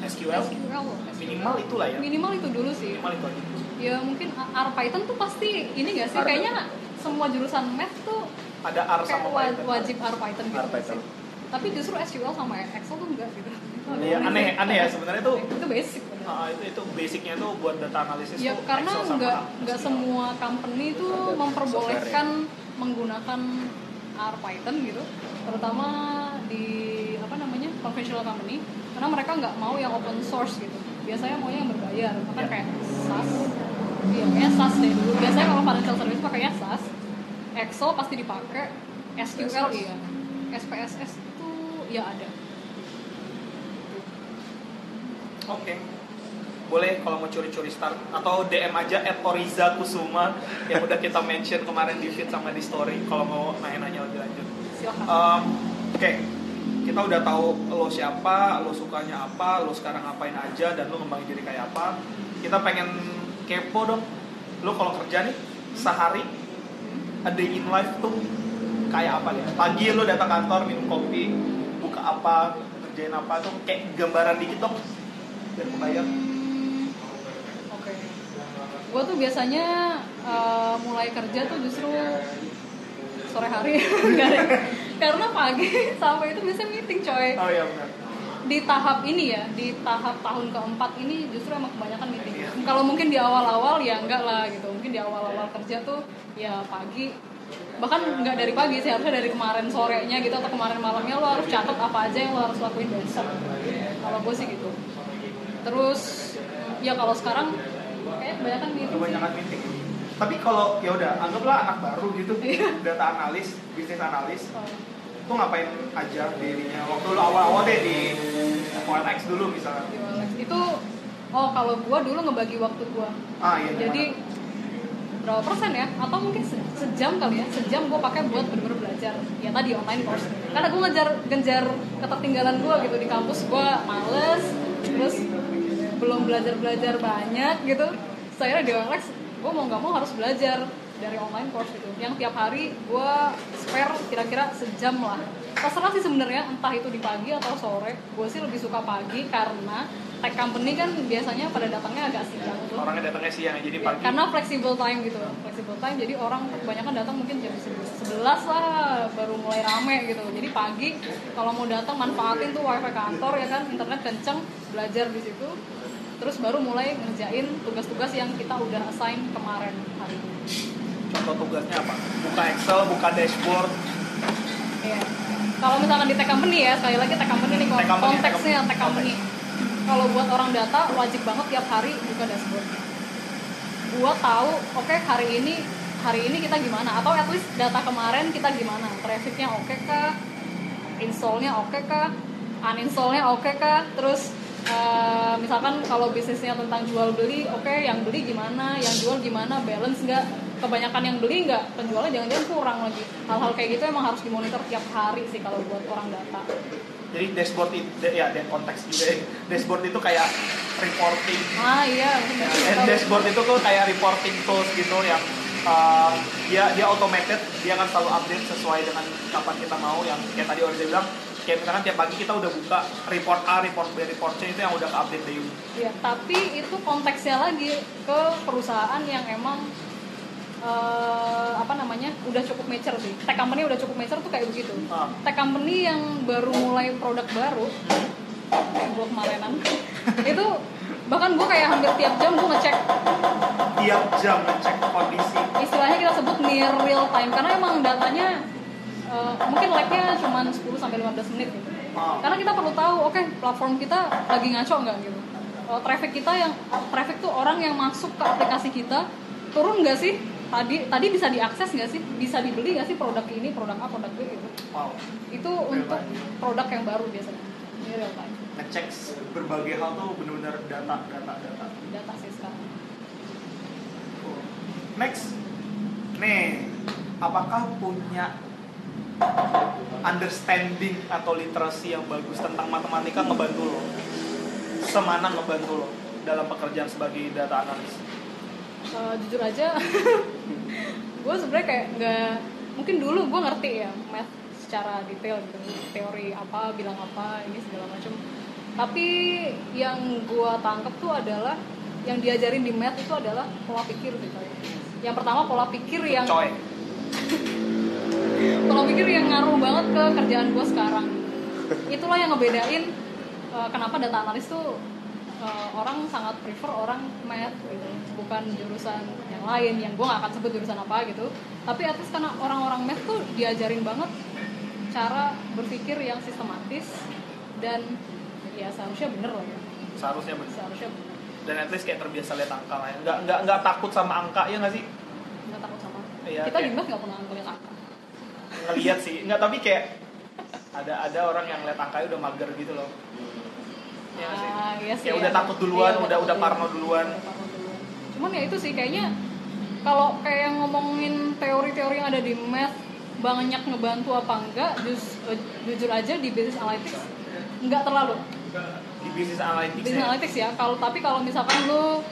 SQL SQL. minimal itulah ya Minimal itu dulu sih. minimal itu aja Ya mungkin R Python tuh pasti ini gak sih? Ada. Kayaknya semua jurusan math tuh ada R sama Python wajib R Python gitu. R Python. sih. Tapi justru SQL sama Excel tuh enggak gitu. Iya, aneh aneh ya sebenarnya tuh Itu basic. Uh, itu itu basicnya tuh buat data analisis Ya tuh karena nggak nggak semua company itu memperbolehkan menggunakan R Python gitu, terutama di apa namanya conventional company, karena mereka nggak mau yang open source gitu. Biasanya maunya yang berbayar, bahkan Ya. kayak SAS, iya kayaknya SAS deh dulu. Biasanya kalau financial service pakainya SAS, Excel pasti dipakai, SQL iya, SPSS itu ya ada. Oke. Boleh kalau mau curi-curi start atau DM aja at Oriza Kusuma yang udah kita mention kemarin di feed sama di story kalau mau nanya-nanya lebih lanjut. Silahkan. Um, Oke, kita udah tahu lo siapa, lo sukanya apa, lo sekarang ngapain aja, dan lo ngembangin diri kayak apa. Kita pengen kepo dong. Lo kalau kerja nih sehari a day in life tuh kayak apa ya? Pagi lo datang kantor minum kopi, buka apa, kerjain apa tuh kayak gambaran dikit dong biar kebayang. Gue tuh biasanya eh, mulai kerja tuh justru sore hari, karena pagi sampai itu biasanya meeting coy. Oh iya benar. Di tahap ini ya, di tahap tahun keempat ini justru emang kebanyakan meeting. Kalau mungkin di awal-awal ya enggak lah gitu. Mungkin di awal-awal kerja tuh ya pagi bahkan nggak dari pagi sih harusnya dari kemarin sorenya gitu atau kemarin malamnya lo harus catat apa aja yang lo harus lakuin besok kalau gue sih gitu terus ya kalau sekarang kayak kebanyakan meeting kebanyakan meeting tapi kalau ya udah anggaplah anak baru gitu. Iya. data analis bisnis analis. Oh. tuh ngapain aja dirinya? Waktu lu awal-awal deh di OLX dulu misalnya. Di OLX itu oh kalau gua dulu ngebagi waktu gua. Ah iya jadi berapa persen ya? Atau mungkin se- sejam kali ya? Sejam gua pakai buat bener-bener belajar. Ya tadi online course. Karena gua ngejar ngejar ketertinggalan gua gitu di kampus. Gua males terus belum belajar belajar banyak gitu saya di OLX gua mau nggak mau harus belajar dari online course itu yang tiap hari gue spare kira-kira sejam lah. Terserah sih sebenarnya entah itu di pagi atau sore gue sih lebih suka pagi karena tech company kan biasanya pada datangnya agak siang tuh. Orangnya datangnya siang jadi pagi. karena flexible time gitu flexible time jadi orang kebanyakan datang mungkin jam 11 lah baru mulai rame gitu. Jadi pagi kalau mau datang manfaatin tuh wifi kantor ya kan internet kenceng belajar di situ terus baru mulai ngerjain tugas-tugas yang kita udah assign kemarin hari ini Contoh tugasnya apa? Buka Excel, buka dashboard. Iya. Kalau misalkan di tech company ya, sekali lagi tech company nih Tech company, konteksnya tech tech company. Kalau buat orang data wajib banget tiap hari buka dashboard. Gua tahu, oke hari ini hari ini kita gimana atau at least data kemarin kita gimana? Trafficnya oke kah? Installnya oke kah? Uninstallnya oke kah? Terus eh, misalkan kalau bisnisnya tentang jual beli, oke yang beli gimana? Yang jual gimana? Balance nggak? Kebanyakan yang beli nggak? Penjualnya jangan-jangan kurang lagi. Hal-hal kayak gitu emang harus dimonitor tiap hari sih kalau buat orang data. Jadi dashboard itu ya dan konteks juga ya. Dashboard itu kayak reporting. Ah iya, Ya, and dashboard itu tuh kayak reporting tools gitu yang uh, dia dia automated, dia akan selalu update sesuai dengan kapan kita mau yang kayak tadi Oriza bilang kayak misalkan tiap pagi kita udah buka report A, report B, report C itu yang udah update daily. Iya, tapi itu konteksnya lagi ke perusahaan yang emang eh, apa namanya udah cukup mature sih. Tech company udah cukup mature tuh kayak begitu. Ah. Tech company yang baru mulai produk baru, kayak gue kemarinan, itu bahkan gue kayak hampir tiap jam gue ngecek Tiap jam ngecek kondisi. istilahnya kita sebut near real time karena emang datanya eh, mungkin lag-nya cuma 10 sampai 15 menit gitu. Karena kita perlu tahu, oke, platform kita lagi ngaco nggak gitu. Eh, traffic kita yang traffic tuh orang yang masuk ke aplikasi kita turun nggak sih? Tadi tadi bisa diakses nggak sih? Bisa dibeli nggak sih produk ini, produk A, produk B gitu. Wow. Itu untuk produk yang baru biasanya. Ini real time. Ngecek berbagai hal tuh benar-benar data, data, data. Data sih sekarang. Next, nih, apakah punya understanding atau literasi yang bagus tentang matematika ngebantu lo? Semana ngebantu lo dalam pekerjaan sebagai data analis? Eh, jujur aja gue sebenarnya kayak nggak mungkin dulu gue ngerti ya math secara detail gitu teori apa bilang apa ini segala macam tapi yang gue tangkep tuh adalah yang diajarin di math itu adalah pola pikir gitu yang pertama pola pikir yang Coy, pola pikir yang ngaruh banget ke kerjaan gue sekarang itulah yang ngebedain uh, kenapa data analis tuh uh, orang sangat prefer orang math gitu bukan jurusan yang lain yang gue gak akan sebut jurusan apa gitu tapi at least karena orang-orang math tuh diajarin banget cara berpikir yang sistematis dan ya seharusnya bener loh ya seharusnya benar. seharusnya bener Dan at least kayak terbiasa lihat angka lah ya. Nggak, nggak, nggak takut sama angka ya nggak sih? nggak takut sama Iya, kita di kayak- math nggak pernah ngeliat angka Ngeliat sih, nggak tapi kayak ada ada orang yang lihat angkanya udah mager gitu loh. Nggak sih? Ah, iya sih, Kayak ya. udah takut duluan, Iya, udah udah parno duluan. Cuman ya itu sih kayaknya kalau kayak ngomongin teori-teori yang ada di math banyak ngebantu apa enggak, jus- eh, jujur aja di business analytics enggak terlalu. Di bisnis analytics Business ya. analytics ya, kalau tapi kalau misalkan lu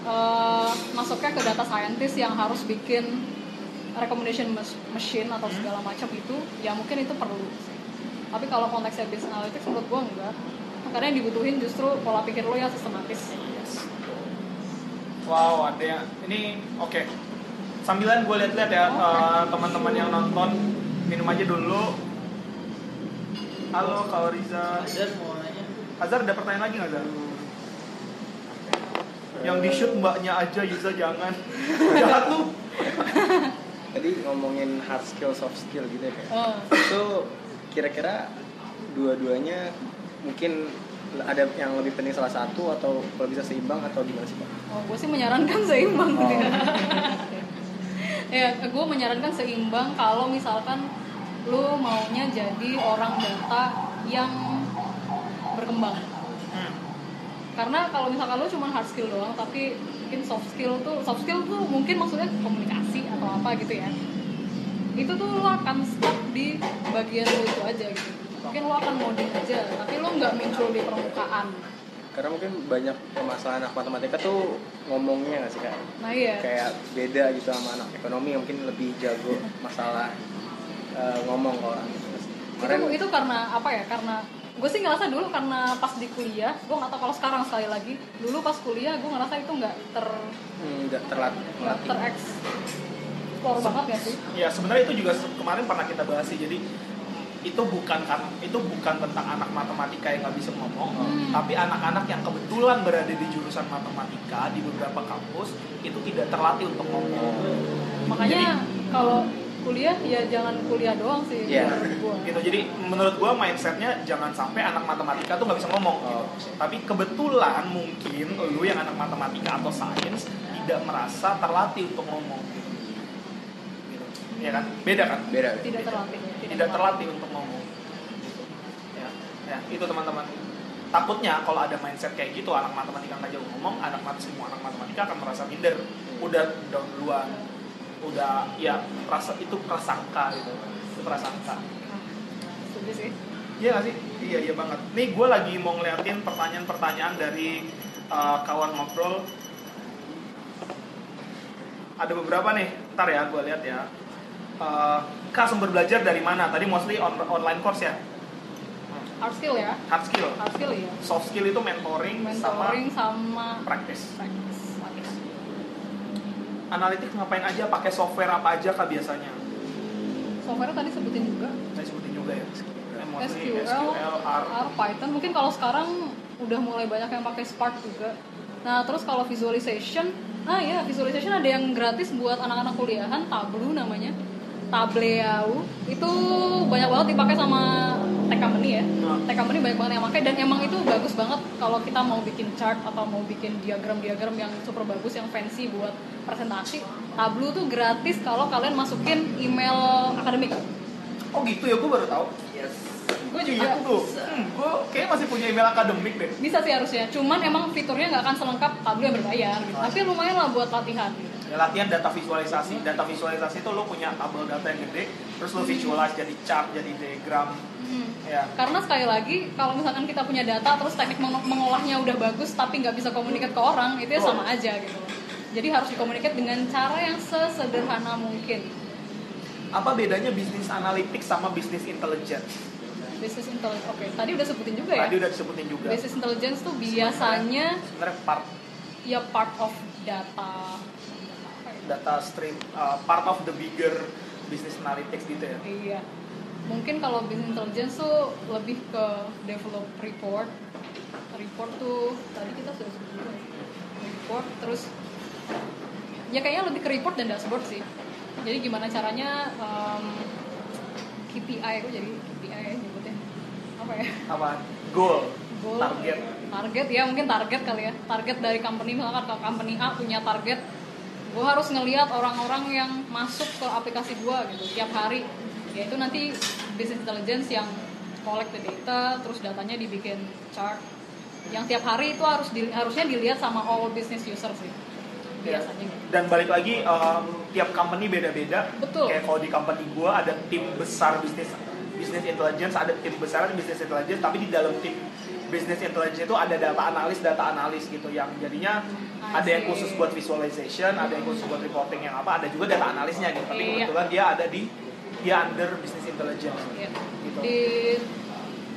eh, masuknya ke data scientist yang harus bikin recommendation machine atau segala macam itu, ya mungkin itu perlu. sih. Tapi kalau konteksnya business analytics menurut gua enggak. Karena yang dibutuhin justru pola pikir lo yang sistematis. Wow, ada yang ini oke. Sambilan gue lihat-lihat ya Oke. eh, teman-teman yang nonton minum aja dulu. Halo Kak Riza. Azhar mau nanya Hazar ada pertanyaan lagi nggak Zar? Yang di shoot mbaknya aja Yuza jangan. Jahat lu. Tadi ngomongin hard skill, soft skill gitu ya kayak. Eh, Itu kira-kira dua-duanya mungkin ada yang lebih penting salah satu atau kalau bisa seimbang atau gimana sih Pak? Oh, gue sih menyarankan seimbang Oh. dia. ya, gue menyarankan seimbang kalau misalkan lu maunya jadi orang data yang berkembang. Hmm. Karena kalau misalkan lu cuma hard skill doang, tapi mungkin soft skill tuh, soft skill tuh mungkin maksudnya komunikasi atau apa gitu ya. Itu tuh lu akan stuck di bagian lu itu aja gitu. Mungkin lu akan ngoding aja, tapi lu nggak muncul di permukaan. karena mungkin banyak permasalahan anak matematika tuh ngomongnya nggak sih kak nah iya kayak beda gitu sama anak ekonomi yang mungkin lebih jago masalah eh, ngomong ke orang gitu itu itu karena apa ya karena gue sih ngerasa dulu karena pas di kuliah gue nggak tahu kalau sekarang sekali lagi dulu pas kuliah gue ngerasa itu nggak ter hmm, nggak terlatih nggak melatih tereksplor banget ya sih ya sebenarnya itu juga kemarin pernah kita bahas sih jadi itu bukan kan itu bukan tentang anak matematika yang nggak bisa ngomong Hmm. tapi anak-anak yang kebetulan berada di jurusan matematika di beberapa kampus itu tidak terlatih untuk ngomong makanya kalau kuliah ya jangan kuliah doang sih Iya. menurut gue gitu jadi menurut gua mindsetnya jangan sampai anak matematika tuh nggak bisa ngomong Oh. gitu. tapi kebetulan mungkin lu yang anak matematika atau sains tidak merasa terlatih untuk ngomong. Ya kan? Beda kan? Beda. Tidak terlatih. Tidak terlatih. untuk ngomong. Gitu. ya, ya. Itu teman-teman. Takutnya kalau ada mindset kayak gitu anak matematika nggak jauh ngomong anak mat semua anak matematika akan merasa minder. Udah down duluan. Udah ya rasa itu prasangka gitu. Itu prasangka. Setuju sih. Iya gak sih? Iya, iya banget. Nih gue lagi mau ngeliatin pertanyaan-pertanyaan dari uh, kawan ngobrol. Ada beberapa nih, ntar ya gue lihat ya. Uh, Kak sumber belajar dari mana? Tadi mostly on- online course ya? hard skill ya Hard skill. hard skill ya Soft skill itu mentoring, mentoring sama sama latihan. Analytics ngapain aja? Pakai software apa aja kak biasanya? software tadi sebutin juga Saya sebutin juga ya. SQL, SQL, R. R, Python. Mungkin kalau sekarang udah mulai banyak yang pakai Spark juga. Nah, terus kalau visualization, nah ya visualization ada yang gratis buat anak-anak kuliahan, Tableau namanya. Tableau itu banyak banget dipakai sama tech company ya. Nah. Tech company banyak banget yang pakai dan emang itu bagus banget kalau kita mau bikin chart atau mau bikin diagram-diagram yang super bagus, yang fancy buat presentasi. Tableau tuh gratis kalau kalian masukin email akademik. Oh gitu ya, gue baru tahu. Gue juga Aku tuh, hmm, gue kayaknya masih punya email akademik deh. bisa sih harusnya cuman emang fiturnya nggak akan selengkap Tableau yang berbayar gitu. tapi lumayan lah buat latihan gitu. Ya, latihan data visualisasi. Data visualisasi itu lo punya tabel data yang gede, terus lo visualize jadi chart, jadi diagram. Ya. karena sekali lagi kalau misalkan kita punya data terus teknik meng- mengolahnya udah bagus tapi nggak bisa komunikasi ke orang itu ya sama aja gitu jadi harus dikomunikasi dengan cara yang sesederhana mungkin Apa bedanya bisnis analytics sama bisnis intelligence? business intelligence oke tadi udah sebutin juga ya Tadi udah disebutin juga. business intelligence tuh biasanya Sebenarnya part ya part of data? Data stream, uh, part of the bigger business analytics gitu ya. Iya. Mungkin kalau business intelligence tuh lebih ke develop report. Report tuh tadi kita sudah sebut. Report terus ya kayaknya lebih ke report dan dashboard sih. Jadi gimana caranya um, KPI aku jadi KPI ya nyebutnya apa ya? Apa? Goal, Goal. target. Target ya mungkin target kali ya. Target dari company misalkan kalau company A punya target gue harus ngelihat orang-orang yang masuk ke aplikasi gue gitu tiap hari yaitu nanti business intelligence yang collect the data terus datanya dibikin chart yang tiap hari itu harus di- harusnya dilihat sama all business user sih Ya. biasanya gitu. Dan balik lagi, um, tiap company beda-beda. Betul. Kayak kalau di company gua ada tim besar bisnis bisnis intelligence, ada tim besar bisnis intelligence, tapi di dalam tim bisnis intelligence itu ada data analis, data analis gitu yang jadinya ada yang see. khusus buat visualization, ada yang khusus buat reporting yang apa, ada juga data analisnya gitu. Tapi Iya. kebetulan dia ada di dia under business intelligence. Iya. Gitu. di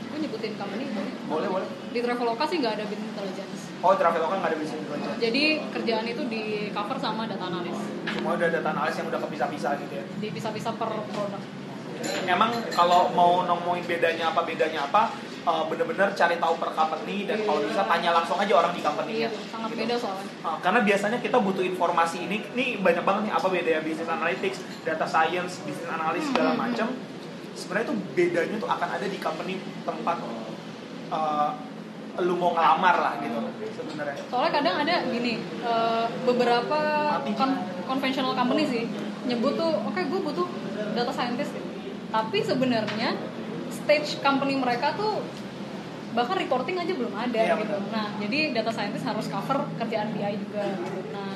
gue nyebutin company boleh Boleh, boleh. di Traveloka sih nggak ada business intelligence Oh, Traveloka nggak ada business intelligence. jadi kerjaan itu di cover sama data analis Semua udah data analis yang udah kepisah-pisah gitu ya. dipisah-pisah per produk Emang kalau mau ngomongin bedanya apa bedanya apa, uh, bener-bener cari tahu per company dan kalau bisa tanya langsung aja orang di company iya tuh, sangat beda soalnya Uh, karena biasanya kita butuh informasi ini, ini banyak banget nih apa bedanya business analytics, data science, business analysis segala macam. Sebenarnya tuh bedanya tuh akan ada di company tempat uh, lu mau ngelamar lah gitu sebenarnya. soalnya kadang ada gini eh, beberapa kon- conventional company sih nyebut tuh oke gue butuh data scientist gitu. tapi sebenarnya stage company mereka tuh bahkan reporting aja belum ada Iya, gitu betul. nah jadi data scientist harus cover kerjaan BI juga gitu nah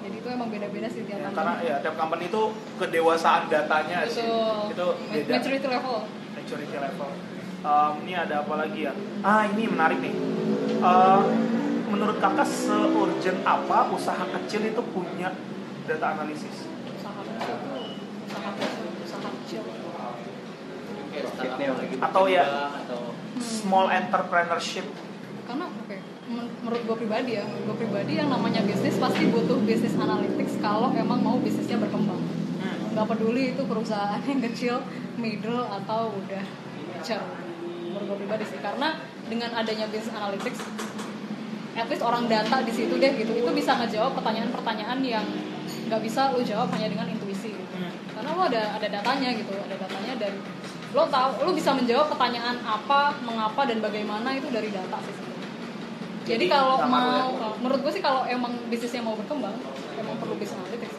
jadi itu emang beda-beda sih tiap Ya, company karena ya tiap company itu kedewasaan datanya sih Betul. itu beda. maturity level maturity level. Um, ini ada apa lagi ya? Ah ini menarik nih. Eh, menurut kakak se-urgent apa usaha kecil itu punya data analisis? usaha kecil usaha kecil usaha kecil Gitu. Atau ya- atau Small entrepreneurship. karena oke men- menurut gue pribadi ya gue pribadi yang namanya bisnis pasti butuh bisnis analytics kalau emang mau bisnisnya berkembang Hmm. nggak peduli itu perusahaan yang kecil middle atau udah mature menurut gue pribadi sih karena dengan adanya bisnis analytics at least orang data di situ deh gitu itu bisa ngejawab pertanyaan-pertanyaan yang nggak bisa lo jawab hanya dengan intuisi gitu. Hmm. karena lo ada ada datanya gitu ada datanya dan lo tahu lo bisa menjawab pertanyaan apa mengapa dan bagaimana itu dari data sih jadi Jadi, kalau lo ya? mau menurut gue sih kalau emang bisnisnya mau berkembang emang perlu bisnis analytics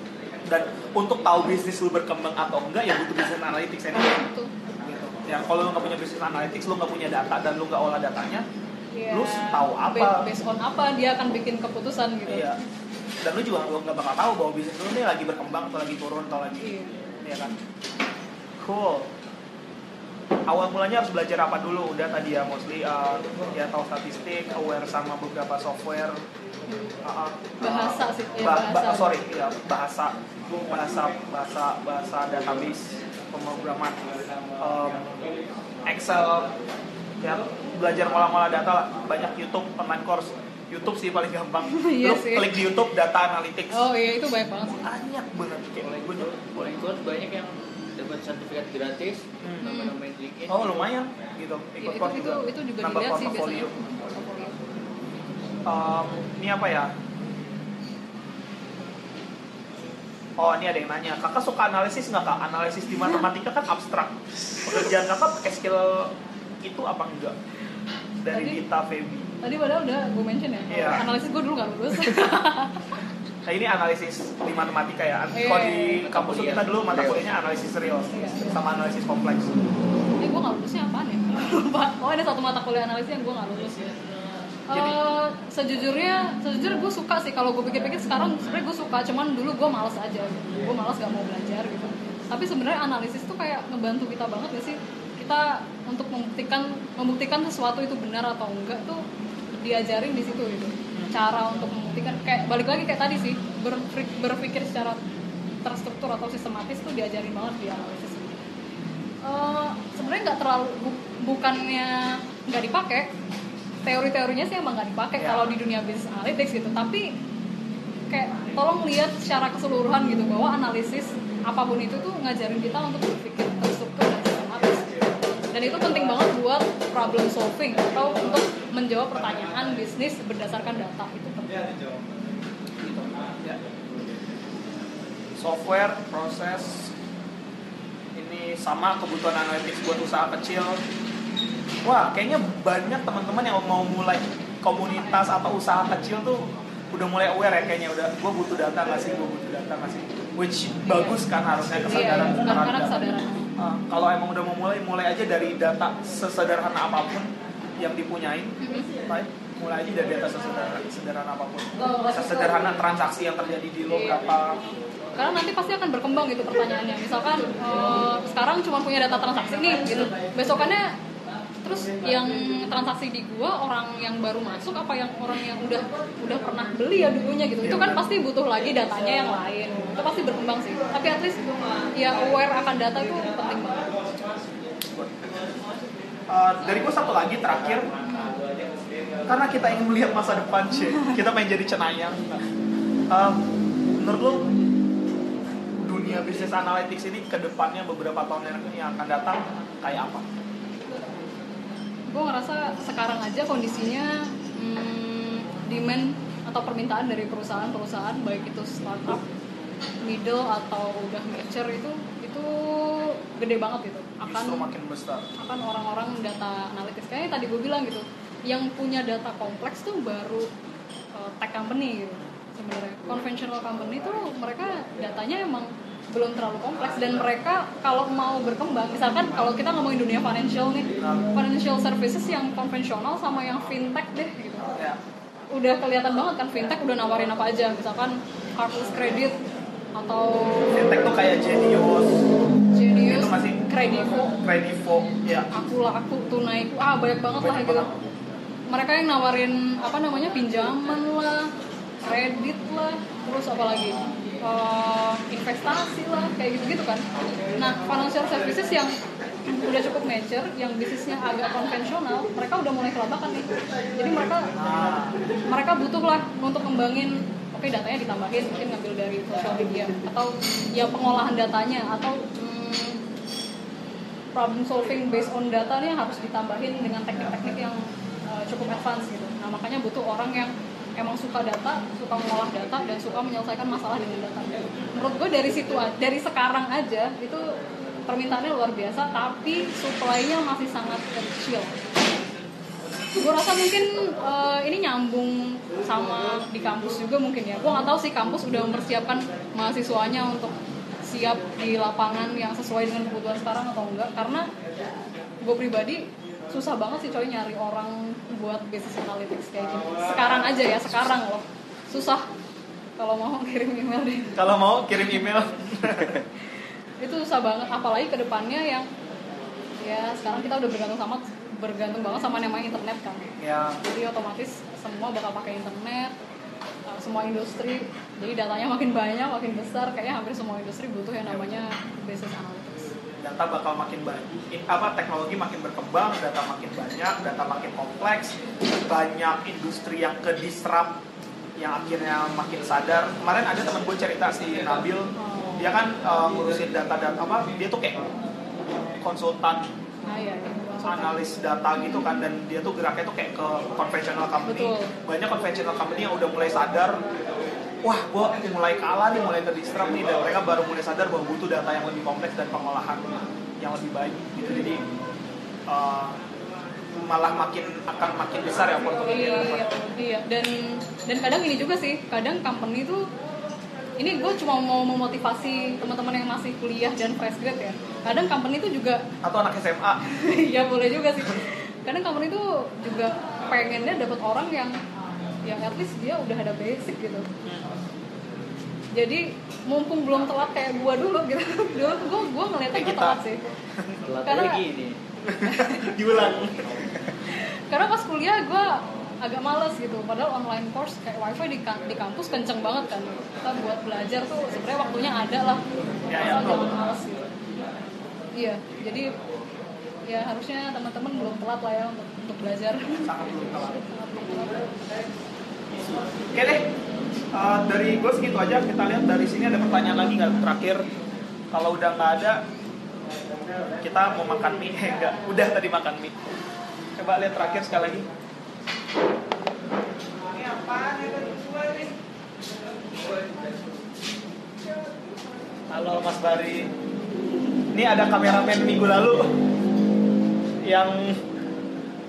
Dan untuk tahu bisnis lu berkembang atau enggak ya butuh bisnis analytics ini. itu Gitu. Ya kalau lu nggak punya bisnis analytics, lu nggak punya data dan lu nggak olah datanya, Ya, Lu tahu apa? ba- Based on apa dia akan bikin keputusan gitu. iya. Dan lu juga nggak bakal tahu bahwa bisnis lu ini lagi berkembang atau lagi turun atau lagi, Iya. ya kan? Cool. Awal mulanya harus belajar apa dulu? Udah tadi ya mostly uh, ya tahu statistik, aware sama beberapa software, uh, uh, Bahasa sih, ya, ba- ba- bahasa. sorry, ya bahasa, bahasa, bahasa, bahasa database, pemrograman, um, Excel, ya belajar ngolah-ngolah data lah. Banyak YouTube online course. YouTube sih paling gampang. Iya Lu sih. klik di YouTube data analytics. Oh iya itu banyak banget. Banyak banget kayak gue juga. Boleh course banyak yang dapat sertifikat gratis, Hmm. nama-nama LinkedIn. Oh lumayan gitu. Ya, Ikut itu, course itu, juga. itu juga Nambah dilihat sih biasanya. Um, ini apa ya? Oh ini ada yang nanya, kakak suka analisis nggak kak? Analisis di matematika kan abstrak. Pekerjaan kakak pakai skill itu apa enggak? Dari Tadi- Dita Feby. Tadi padahal udah gue mention ya. Iya. Analisis gue dulu nggak lulus. Nah ini analisis di matematika ya. Iya, Kalau di iya. kampus tuh kita dulu mata kuliahnya analisis real Iya. sama analisis kompleks. eh gue nggak lulusnya apaan ya? Lupa. Oh ada satu mata kuliah analisis yang gue nggak lulus. Jadi- Eh, sejujurnya, sejujurnya gue suka sih kalau gue pikir-pikir sekarang sebenarnya gue suka, cuman dulu gue males aja, gue males gak mau belajar gitu. Tapi sebenarnya analisis tuh kayak ngebantu kita banget ya sih. Kita untuk membuktikan membuktikan sesuatu itu benar atau enggak tuh diajarin di situ gitu. Cara untuk membuktikan kayak balik lagi kayak tadi sih berpik- berpikir secara terstruktur atau sistematis tuh diajarin banget di analisis. Eh, sebenarnya nggak terlalu bu- bukannya nggak dipakai teori-teorinya sih emang nggak dipakai Ya. kalau di dunia business analytics gitu tapi kayak tolong lihat secara keseluruhan gitu bahwa analisis apa pun itu tuh ngajarin kita untuk berpikir terstruktur dan sistematis dan itu penting banget buat problem solving atau untuk menjawab pertanyaan bisnis berdasarkan data itu. Software, proses, ini sama kebutuhan analitik buat usaha kecil. Wah, kayaknya banyak teman-teman yang mau mulai komunitas atau usaha kecil tuh udah mulai aware ya kayaknya udah gue butuh data nggak sih gue butuh data nggak sih which bagus kan harusnya iya kesadaran karena terhadap Uh, kalau emang udah mau mulai mulai aja dari data sesederhana apa pun yang dipunyain Mhm. right? Mulai aja dari data sesederhana, sesederhana apa pun. Sesederhana transaksi yang terjadi di lo Iya. berapa. Karena nanti pasti akan berkembang gitu pertanyaannya. Misalkan eh, sekarang cuma punya data transaksi nih gitu. Besokannya terus yang transaksi di gua orang yang baru masuk apa yang orang yang udah udah pernah beli ya dulunya gitu. Itu kan pasti butuh lagi datanya yang lain. Itu pasti berkembang sih. Tapi at least ya aware akan data itu penting banget. Uh, dari gue satu lagi terakhir karena kita ingin melihat masa depan sih kita pengen jadi cenayang Uh, menurut lo dunia bisnis analytics ini ke depannya beberapa tahun yang akan datang kayak apa? gue ngerasa sekarang aja kondisinya hmm, demand atau permintaan dari perusahaan-perusahaan baik itu startup, middle atau udah mature itu itu gede banget gitu akan Justru makin besar. akan orang-orang data analytics kayaknya tadi gue bilang gitu yang punya data kompleks tuh baru uh, tech company gitu sebenarnya. Conventional company tuh mereka datanya emang belum terlalu kompleks. Dan mereka kalau mau berkembang misalkan kalau kita ngomongin dunia financial nih financial services yang konvensional sama yang fintech deh gitu. Udah kelihatan banget kan fintech udah nawarin apa aja. Misalkan cardless credit atau Fintech tuh kayak Genius, Genius, Itu masih- Kredivo, Kredivo, ya. aku lah aku tunaiku ah banyak banget lah Banyak gitu. banget. Mereka yang nawarin apa namanya pinjaman lah kredit lah terus apa lagi? Eh, investasi lah kayak gitu gitu kan. Nah financial services yang udah cukup mature yang bisnisnya agak konvensional mereka udah mulai kelabakan nih. Jadi mereka mereka butuh lah untuk ngembangin oke datanya ditambahin mungkin ngambil dari social media atau ya pengolahan datanya atau hmm, problem solving based on data nih harus ditambahin dengan teknik-teknik yang uh, cukup advance gitu. Nah makanya butuh orang yang emang suka data, suka mengolah data dan suka menyelesaikan masalah dengan data. Menurut gue dari situ dari sekarang aja itu permintaannya luar biasa, tapi supply-nya masih sangat kecil. Gue rasa mungkin uh, ini nyambung sama di kampus juga mungkin ya. Gue nggak tahu sih kampus udah mempersiapkan mahasiswanya untuk siap di lapangan yang sesuai dengan kebutuhan sekarang atau enggak karena gue pribadi susah banget sih coy nyari orang buat business analytics kayak gini. Sekarang aja ya sekarang loh. Susah. Kalau mau kirim email deh. Kalau mau kirim email. itu susah banget apalagi ke depannya yang ya sekarang kita udah bergantung sama bergantung banget sama namanya internet kan. Ya. jadi otomatis semua bakal pakai internet uh, semua industri. Jadi datanya makin banyak makin besar kayaknya hampir semua industri butuh yang namanya business analytics Data bakal makin banyak. Apa teknologi makin berkembang, data makin banyak, data makin kompleks, banyak industri yang ke disrupt yang akhirnya makin sadar. Kemarin ada teman gue cerita si Nabil, dia kan uh, ngurusin data-data apa? Dia tuh kayak konsultan nah ya analis data gitu kan dan dia tuh geraknya tuh kayak ke conventional company Betul. banyak conventional company yang udah mulai sadar wah gua mulai kalah nih mulai terdisrupt nih dan mereka baru mulai sadar bahwa butuh data yang lebih kompleks dan pengolahan yang lebih baik gitu. Jadi uh, malah makin akan makin besar ya opportunity iya, iya dan dan kadang ini juga sih kadang company tuh ini gue cuma mau memotivasi teman-teman yang masih kuliah dan fresh grad ya. Kadang company tuh juga atau anak SMA ya boleh juga sih. Kadang company tuh juga pengennya dapat orang yang yang at least dia udah ada basic gitu. Jadi mumpung belum telat kayak gua dulu gitu. Dulu gua gua ngeliatnya gua telat sih. Telat Karena- lagi ini. diulang. Karena pas kuliah gua agak males gitu. Padahal online course kayak wifi di, di kampus kenceng banget kan. Kita buat belajar tuh sebenarnya waktunya ada lah. Ya, ya, asal jangan males gitu. Iya jadi ya harusnya teman-teman belum telat lah ya untuk untuk belajar. Sangat belum telat. Oke deh, Uh, dari gue segitu aja. Kita lihat dari sini ada pertanyaan lagi nggak terakhir. Kalau udah nggak ada, kita mau makan mie. Eh, enggak, udah tadi makan mie. Coba lihat terakhir sekali lagi. Ini apaan ya? Halo Mas Bari. Ini ada kameramen minggu lalu yang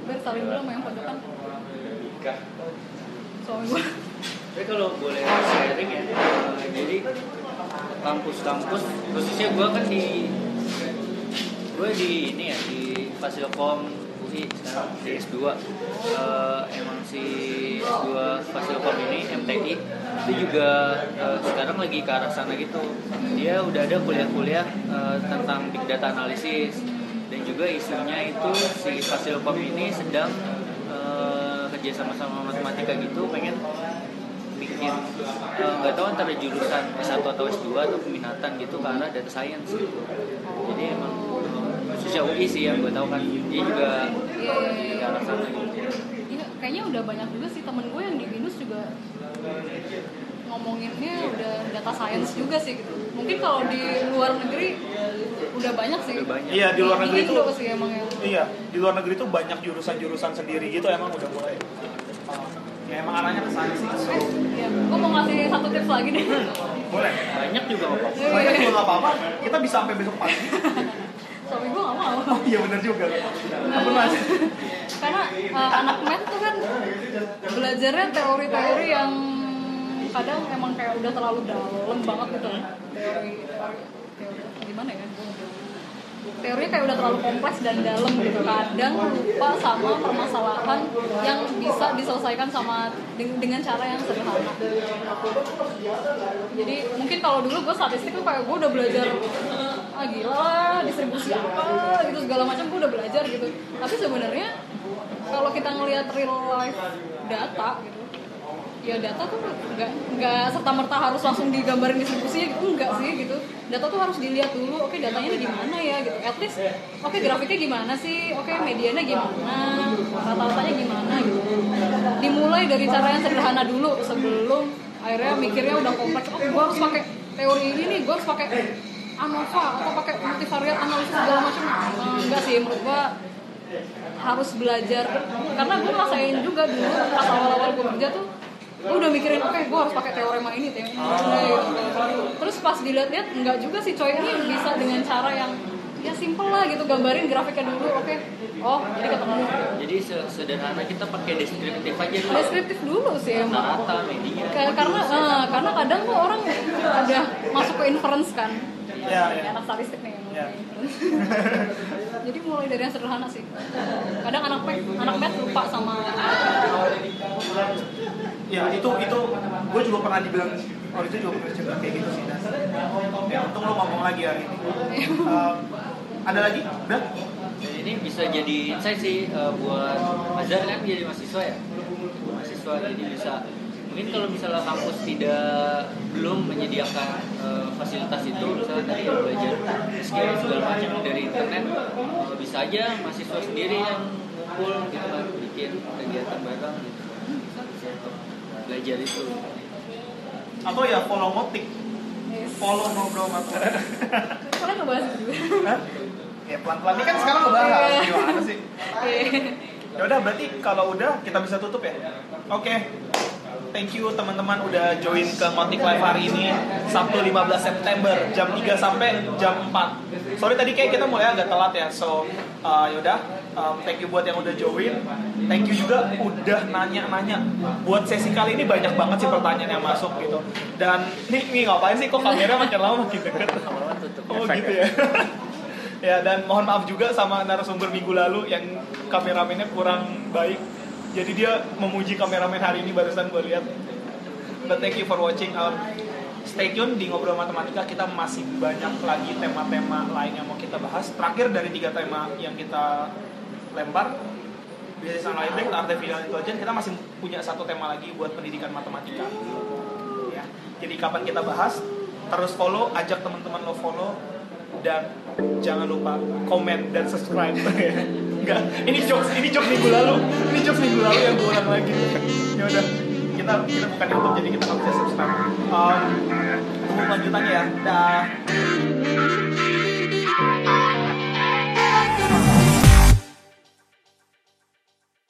Ber, sama yang pojokan Nikah. Suami gua Tapi kalau boleh sharing ya, eh, jadi kampus-kampus, khususnya gue kan di gue di ini ya di Fasilkom UI sekarang di S2 Eh, emang si S2 Fasilkom ini MTI itu juga eh, sekarang lagi ke arah sana gitu. Dia udah ada kuliah-kuliah eh, tentang big data analisis dan juga isunya itu si Fasilkom ini sedang kerja sama-sama matematika gitu pengen bikin eh, nggak tahu antara jurusan S1 atau S2 atau peminatan gitu arah data science gitu. Jadi emang khususnya UI sih yang gue tahu kan dia juga iya iya iya ke arah sana gitu. Iya, kayaknya udah banyak juga sih temen gue yang di binus juga ngomonginnya udah data science juga sih gitu mungkin kalau di luar negeri udah banyak sih Udah banyak. Iya di luar negeri itu Indo sih emang yang Iya di luar negeri itu banyak jurusan-jurusan sendiri gitu emang udah mulai. Ya emang arahnya ke sana sih. eh iya gue mau ngasih satu tips lagi deh Boleh. Banyak juga. Iya, Banyak juga nggak apa-apa. Kita bisa sampai besok pagi. suami gue gak mau Oh iya benar juga. Ampun mas. karena uh, anak math tuh kan belajarnya teori-teori yang kadang emang kayak udah terlalu dalam banget gitu. Teori teori, teori gimana ya? Teorinya kayak udah terlalu kompleks dan dalam gitu. Kadang lupa sama permasalahan yang bisa diselesaikan sama deng- dengan cara yang sederhana. Jadi mungkin kalau dulu gue statistik tuh kayak gue udah belajar ah gila lah distribusi apa? gitu segala macam gue udah belajar gitu. Tapi sebenarnya kalau kita ngelihat real life data gitu ya data tuh nggak nggak serta merta harus langsung digambarin distribusinya gitu enggak sih gitu. Data tuh harus dilihat dulu oke datanya ini gimana ya gitu. At least oke grafiknya gimana sih? Oke medianya gimana? Rata-ratanya gimana gitu. Dimulai dari cara yang sederhana dulu sebelum akhirnya mikirnya udah kompleks. Oh gue harus pakai teori ini nih gue harus pakai ANOVA atau pakai multivariate analisis segala macam. Eh, enggak sih menurut gue harus belajar. Karena gue ngerasain juga dulu pas awal-awal gue kerja tuh gue udah mikirin oke gue harus pakai teorema ini teorema ini gitu. terus pas dilihat-lihat enggak juga sih coy ini bisa dengan cara yang ya simple lah gitu gambarin grafiknya dulu oke oh jadi ketemu Jadi se- sederhana kita pakai deskriptif aja dulu. deskriptif dulu sih emang Rata-rata media. Kayak karena eh, karena kadang tuh orang udah masuk ke inference kan Ya, ya. Anak statistik nih Ya. jadi mulai dari yang sederhana sih kadang anak math anak math lupa sama ya itu itu gue juga pernah dibilang oh itu juga pernah cerita kayak gitu sih dan. Ya untung lo ngomong lagi hari ini. Eh, ada lagi? Udah Dan ini bisa jadi insight sih eh, buat Azhar kan jadi mahasiswa ya. Mahasiswa jadi bisa mungkin kalau misalnya kampus tidak belum menyediakan eh, fasilitas itu misalnya tadi belajar skill segala macam dari internet eh, bisa aja mahasiswa sendiri yang ngumpul gitu kan bikin kegiatan bareng gitu belajar itu atau ya follow motik Yes. follow ngobrol sama teman. Kalian ngebahas itu juga Hah? ya pelan pelan ini kan sekarang ngebahas Iya. gimana sih Oke. ya udah berarti kalau udah kita bisa tutup ya oke Thank you teman-teman udah join ke Motik Live hari ini Sabtu 15 September jam 3 sampai jam 4 Sorry tadi kayak kita mulai agak telat ya So uh, yaudah um, Thank you buat yang udah join Thank you juga udah nanya-nanya Buat sesi kali ini banyak banget sih pertanyaan yang masuk gitu Dan nih, nih ngapain sih kok kamera makin lama makin deket Oh gitu ya. ya dan mohon maaf juga sama narasumber minggu lalu yang kameramennya kurang baik. Jadi dia memuji kameramen hari ini barusan gue lihat. But thank you for watching. Um, stay tune di ngobrol matematika kita masih banyak lagi tema-tema lain yang mau kita bahas. Terakhir dari tiga tema yang kita lempar Business Analytics, Artificial Intelligence, kita masih punya satu tema lagi buat pendidikan matematika. Ya. Jadi kapan kita bahas, terus follow, ajak teman-teman lo follow, dan jangan lupa komen dan subscribe. Enggak, ini jokes, ini jokes minggu lalu, ini jokes minggu lalu yang gue ulang lagi. Ya udah, kita kita bukan YouTube jadi kita nggak bisa subscribe. Um, lanjutannya ya. Dah.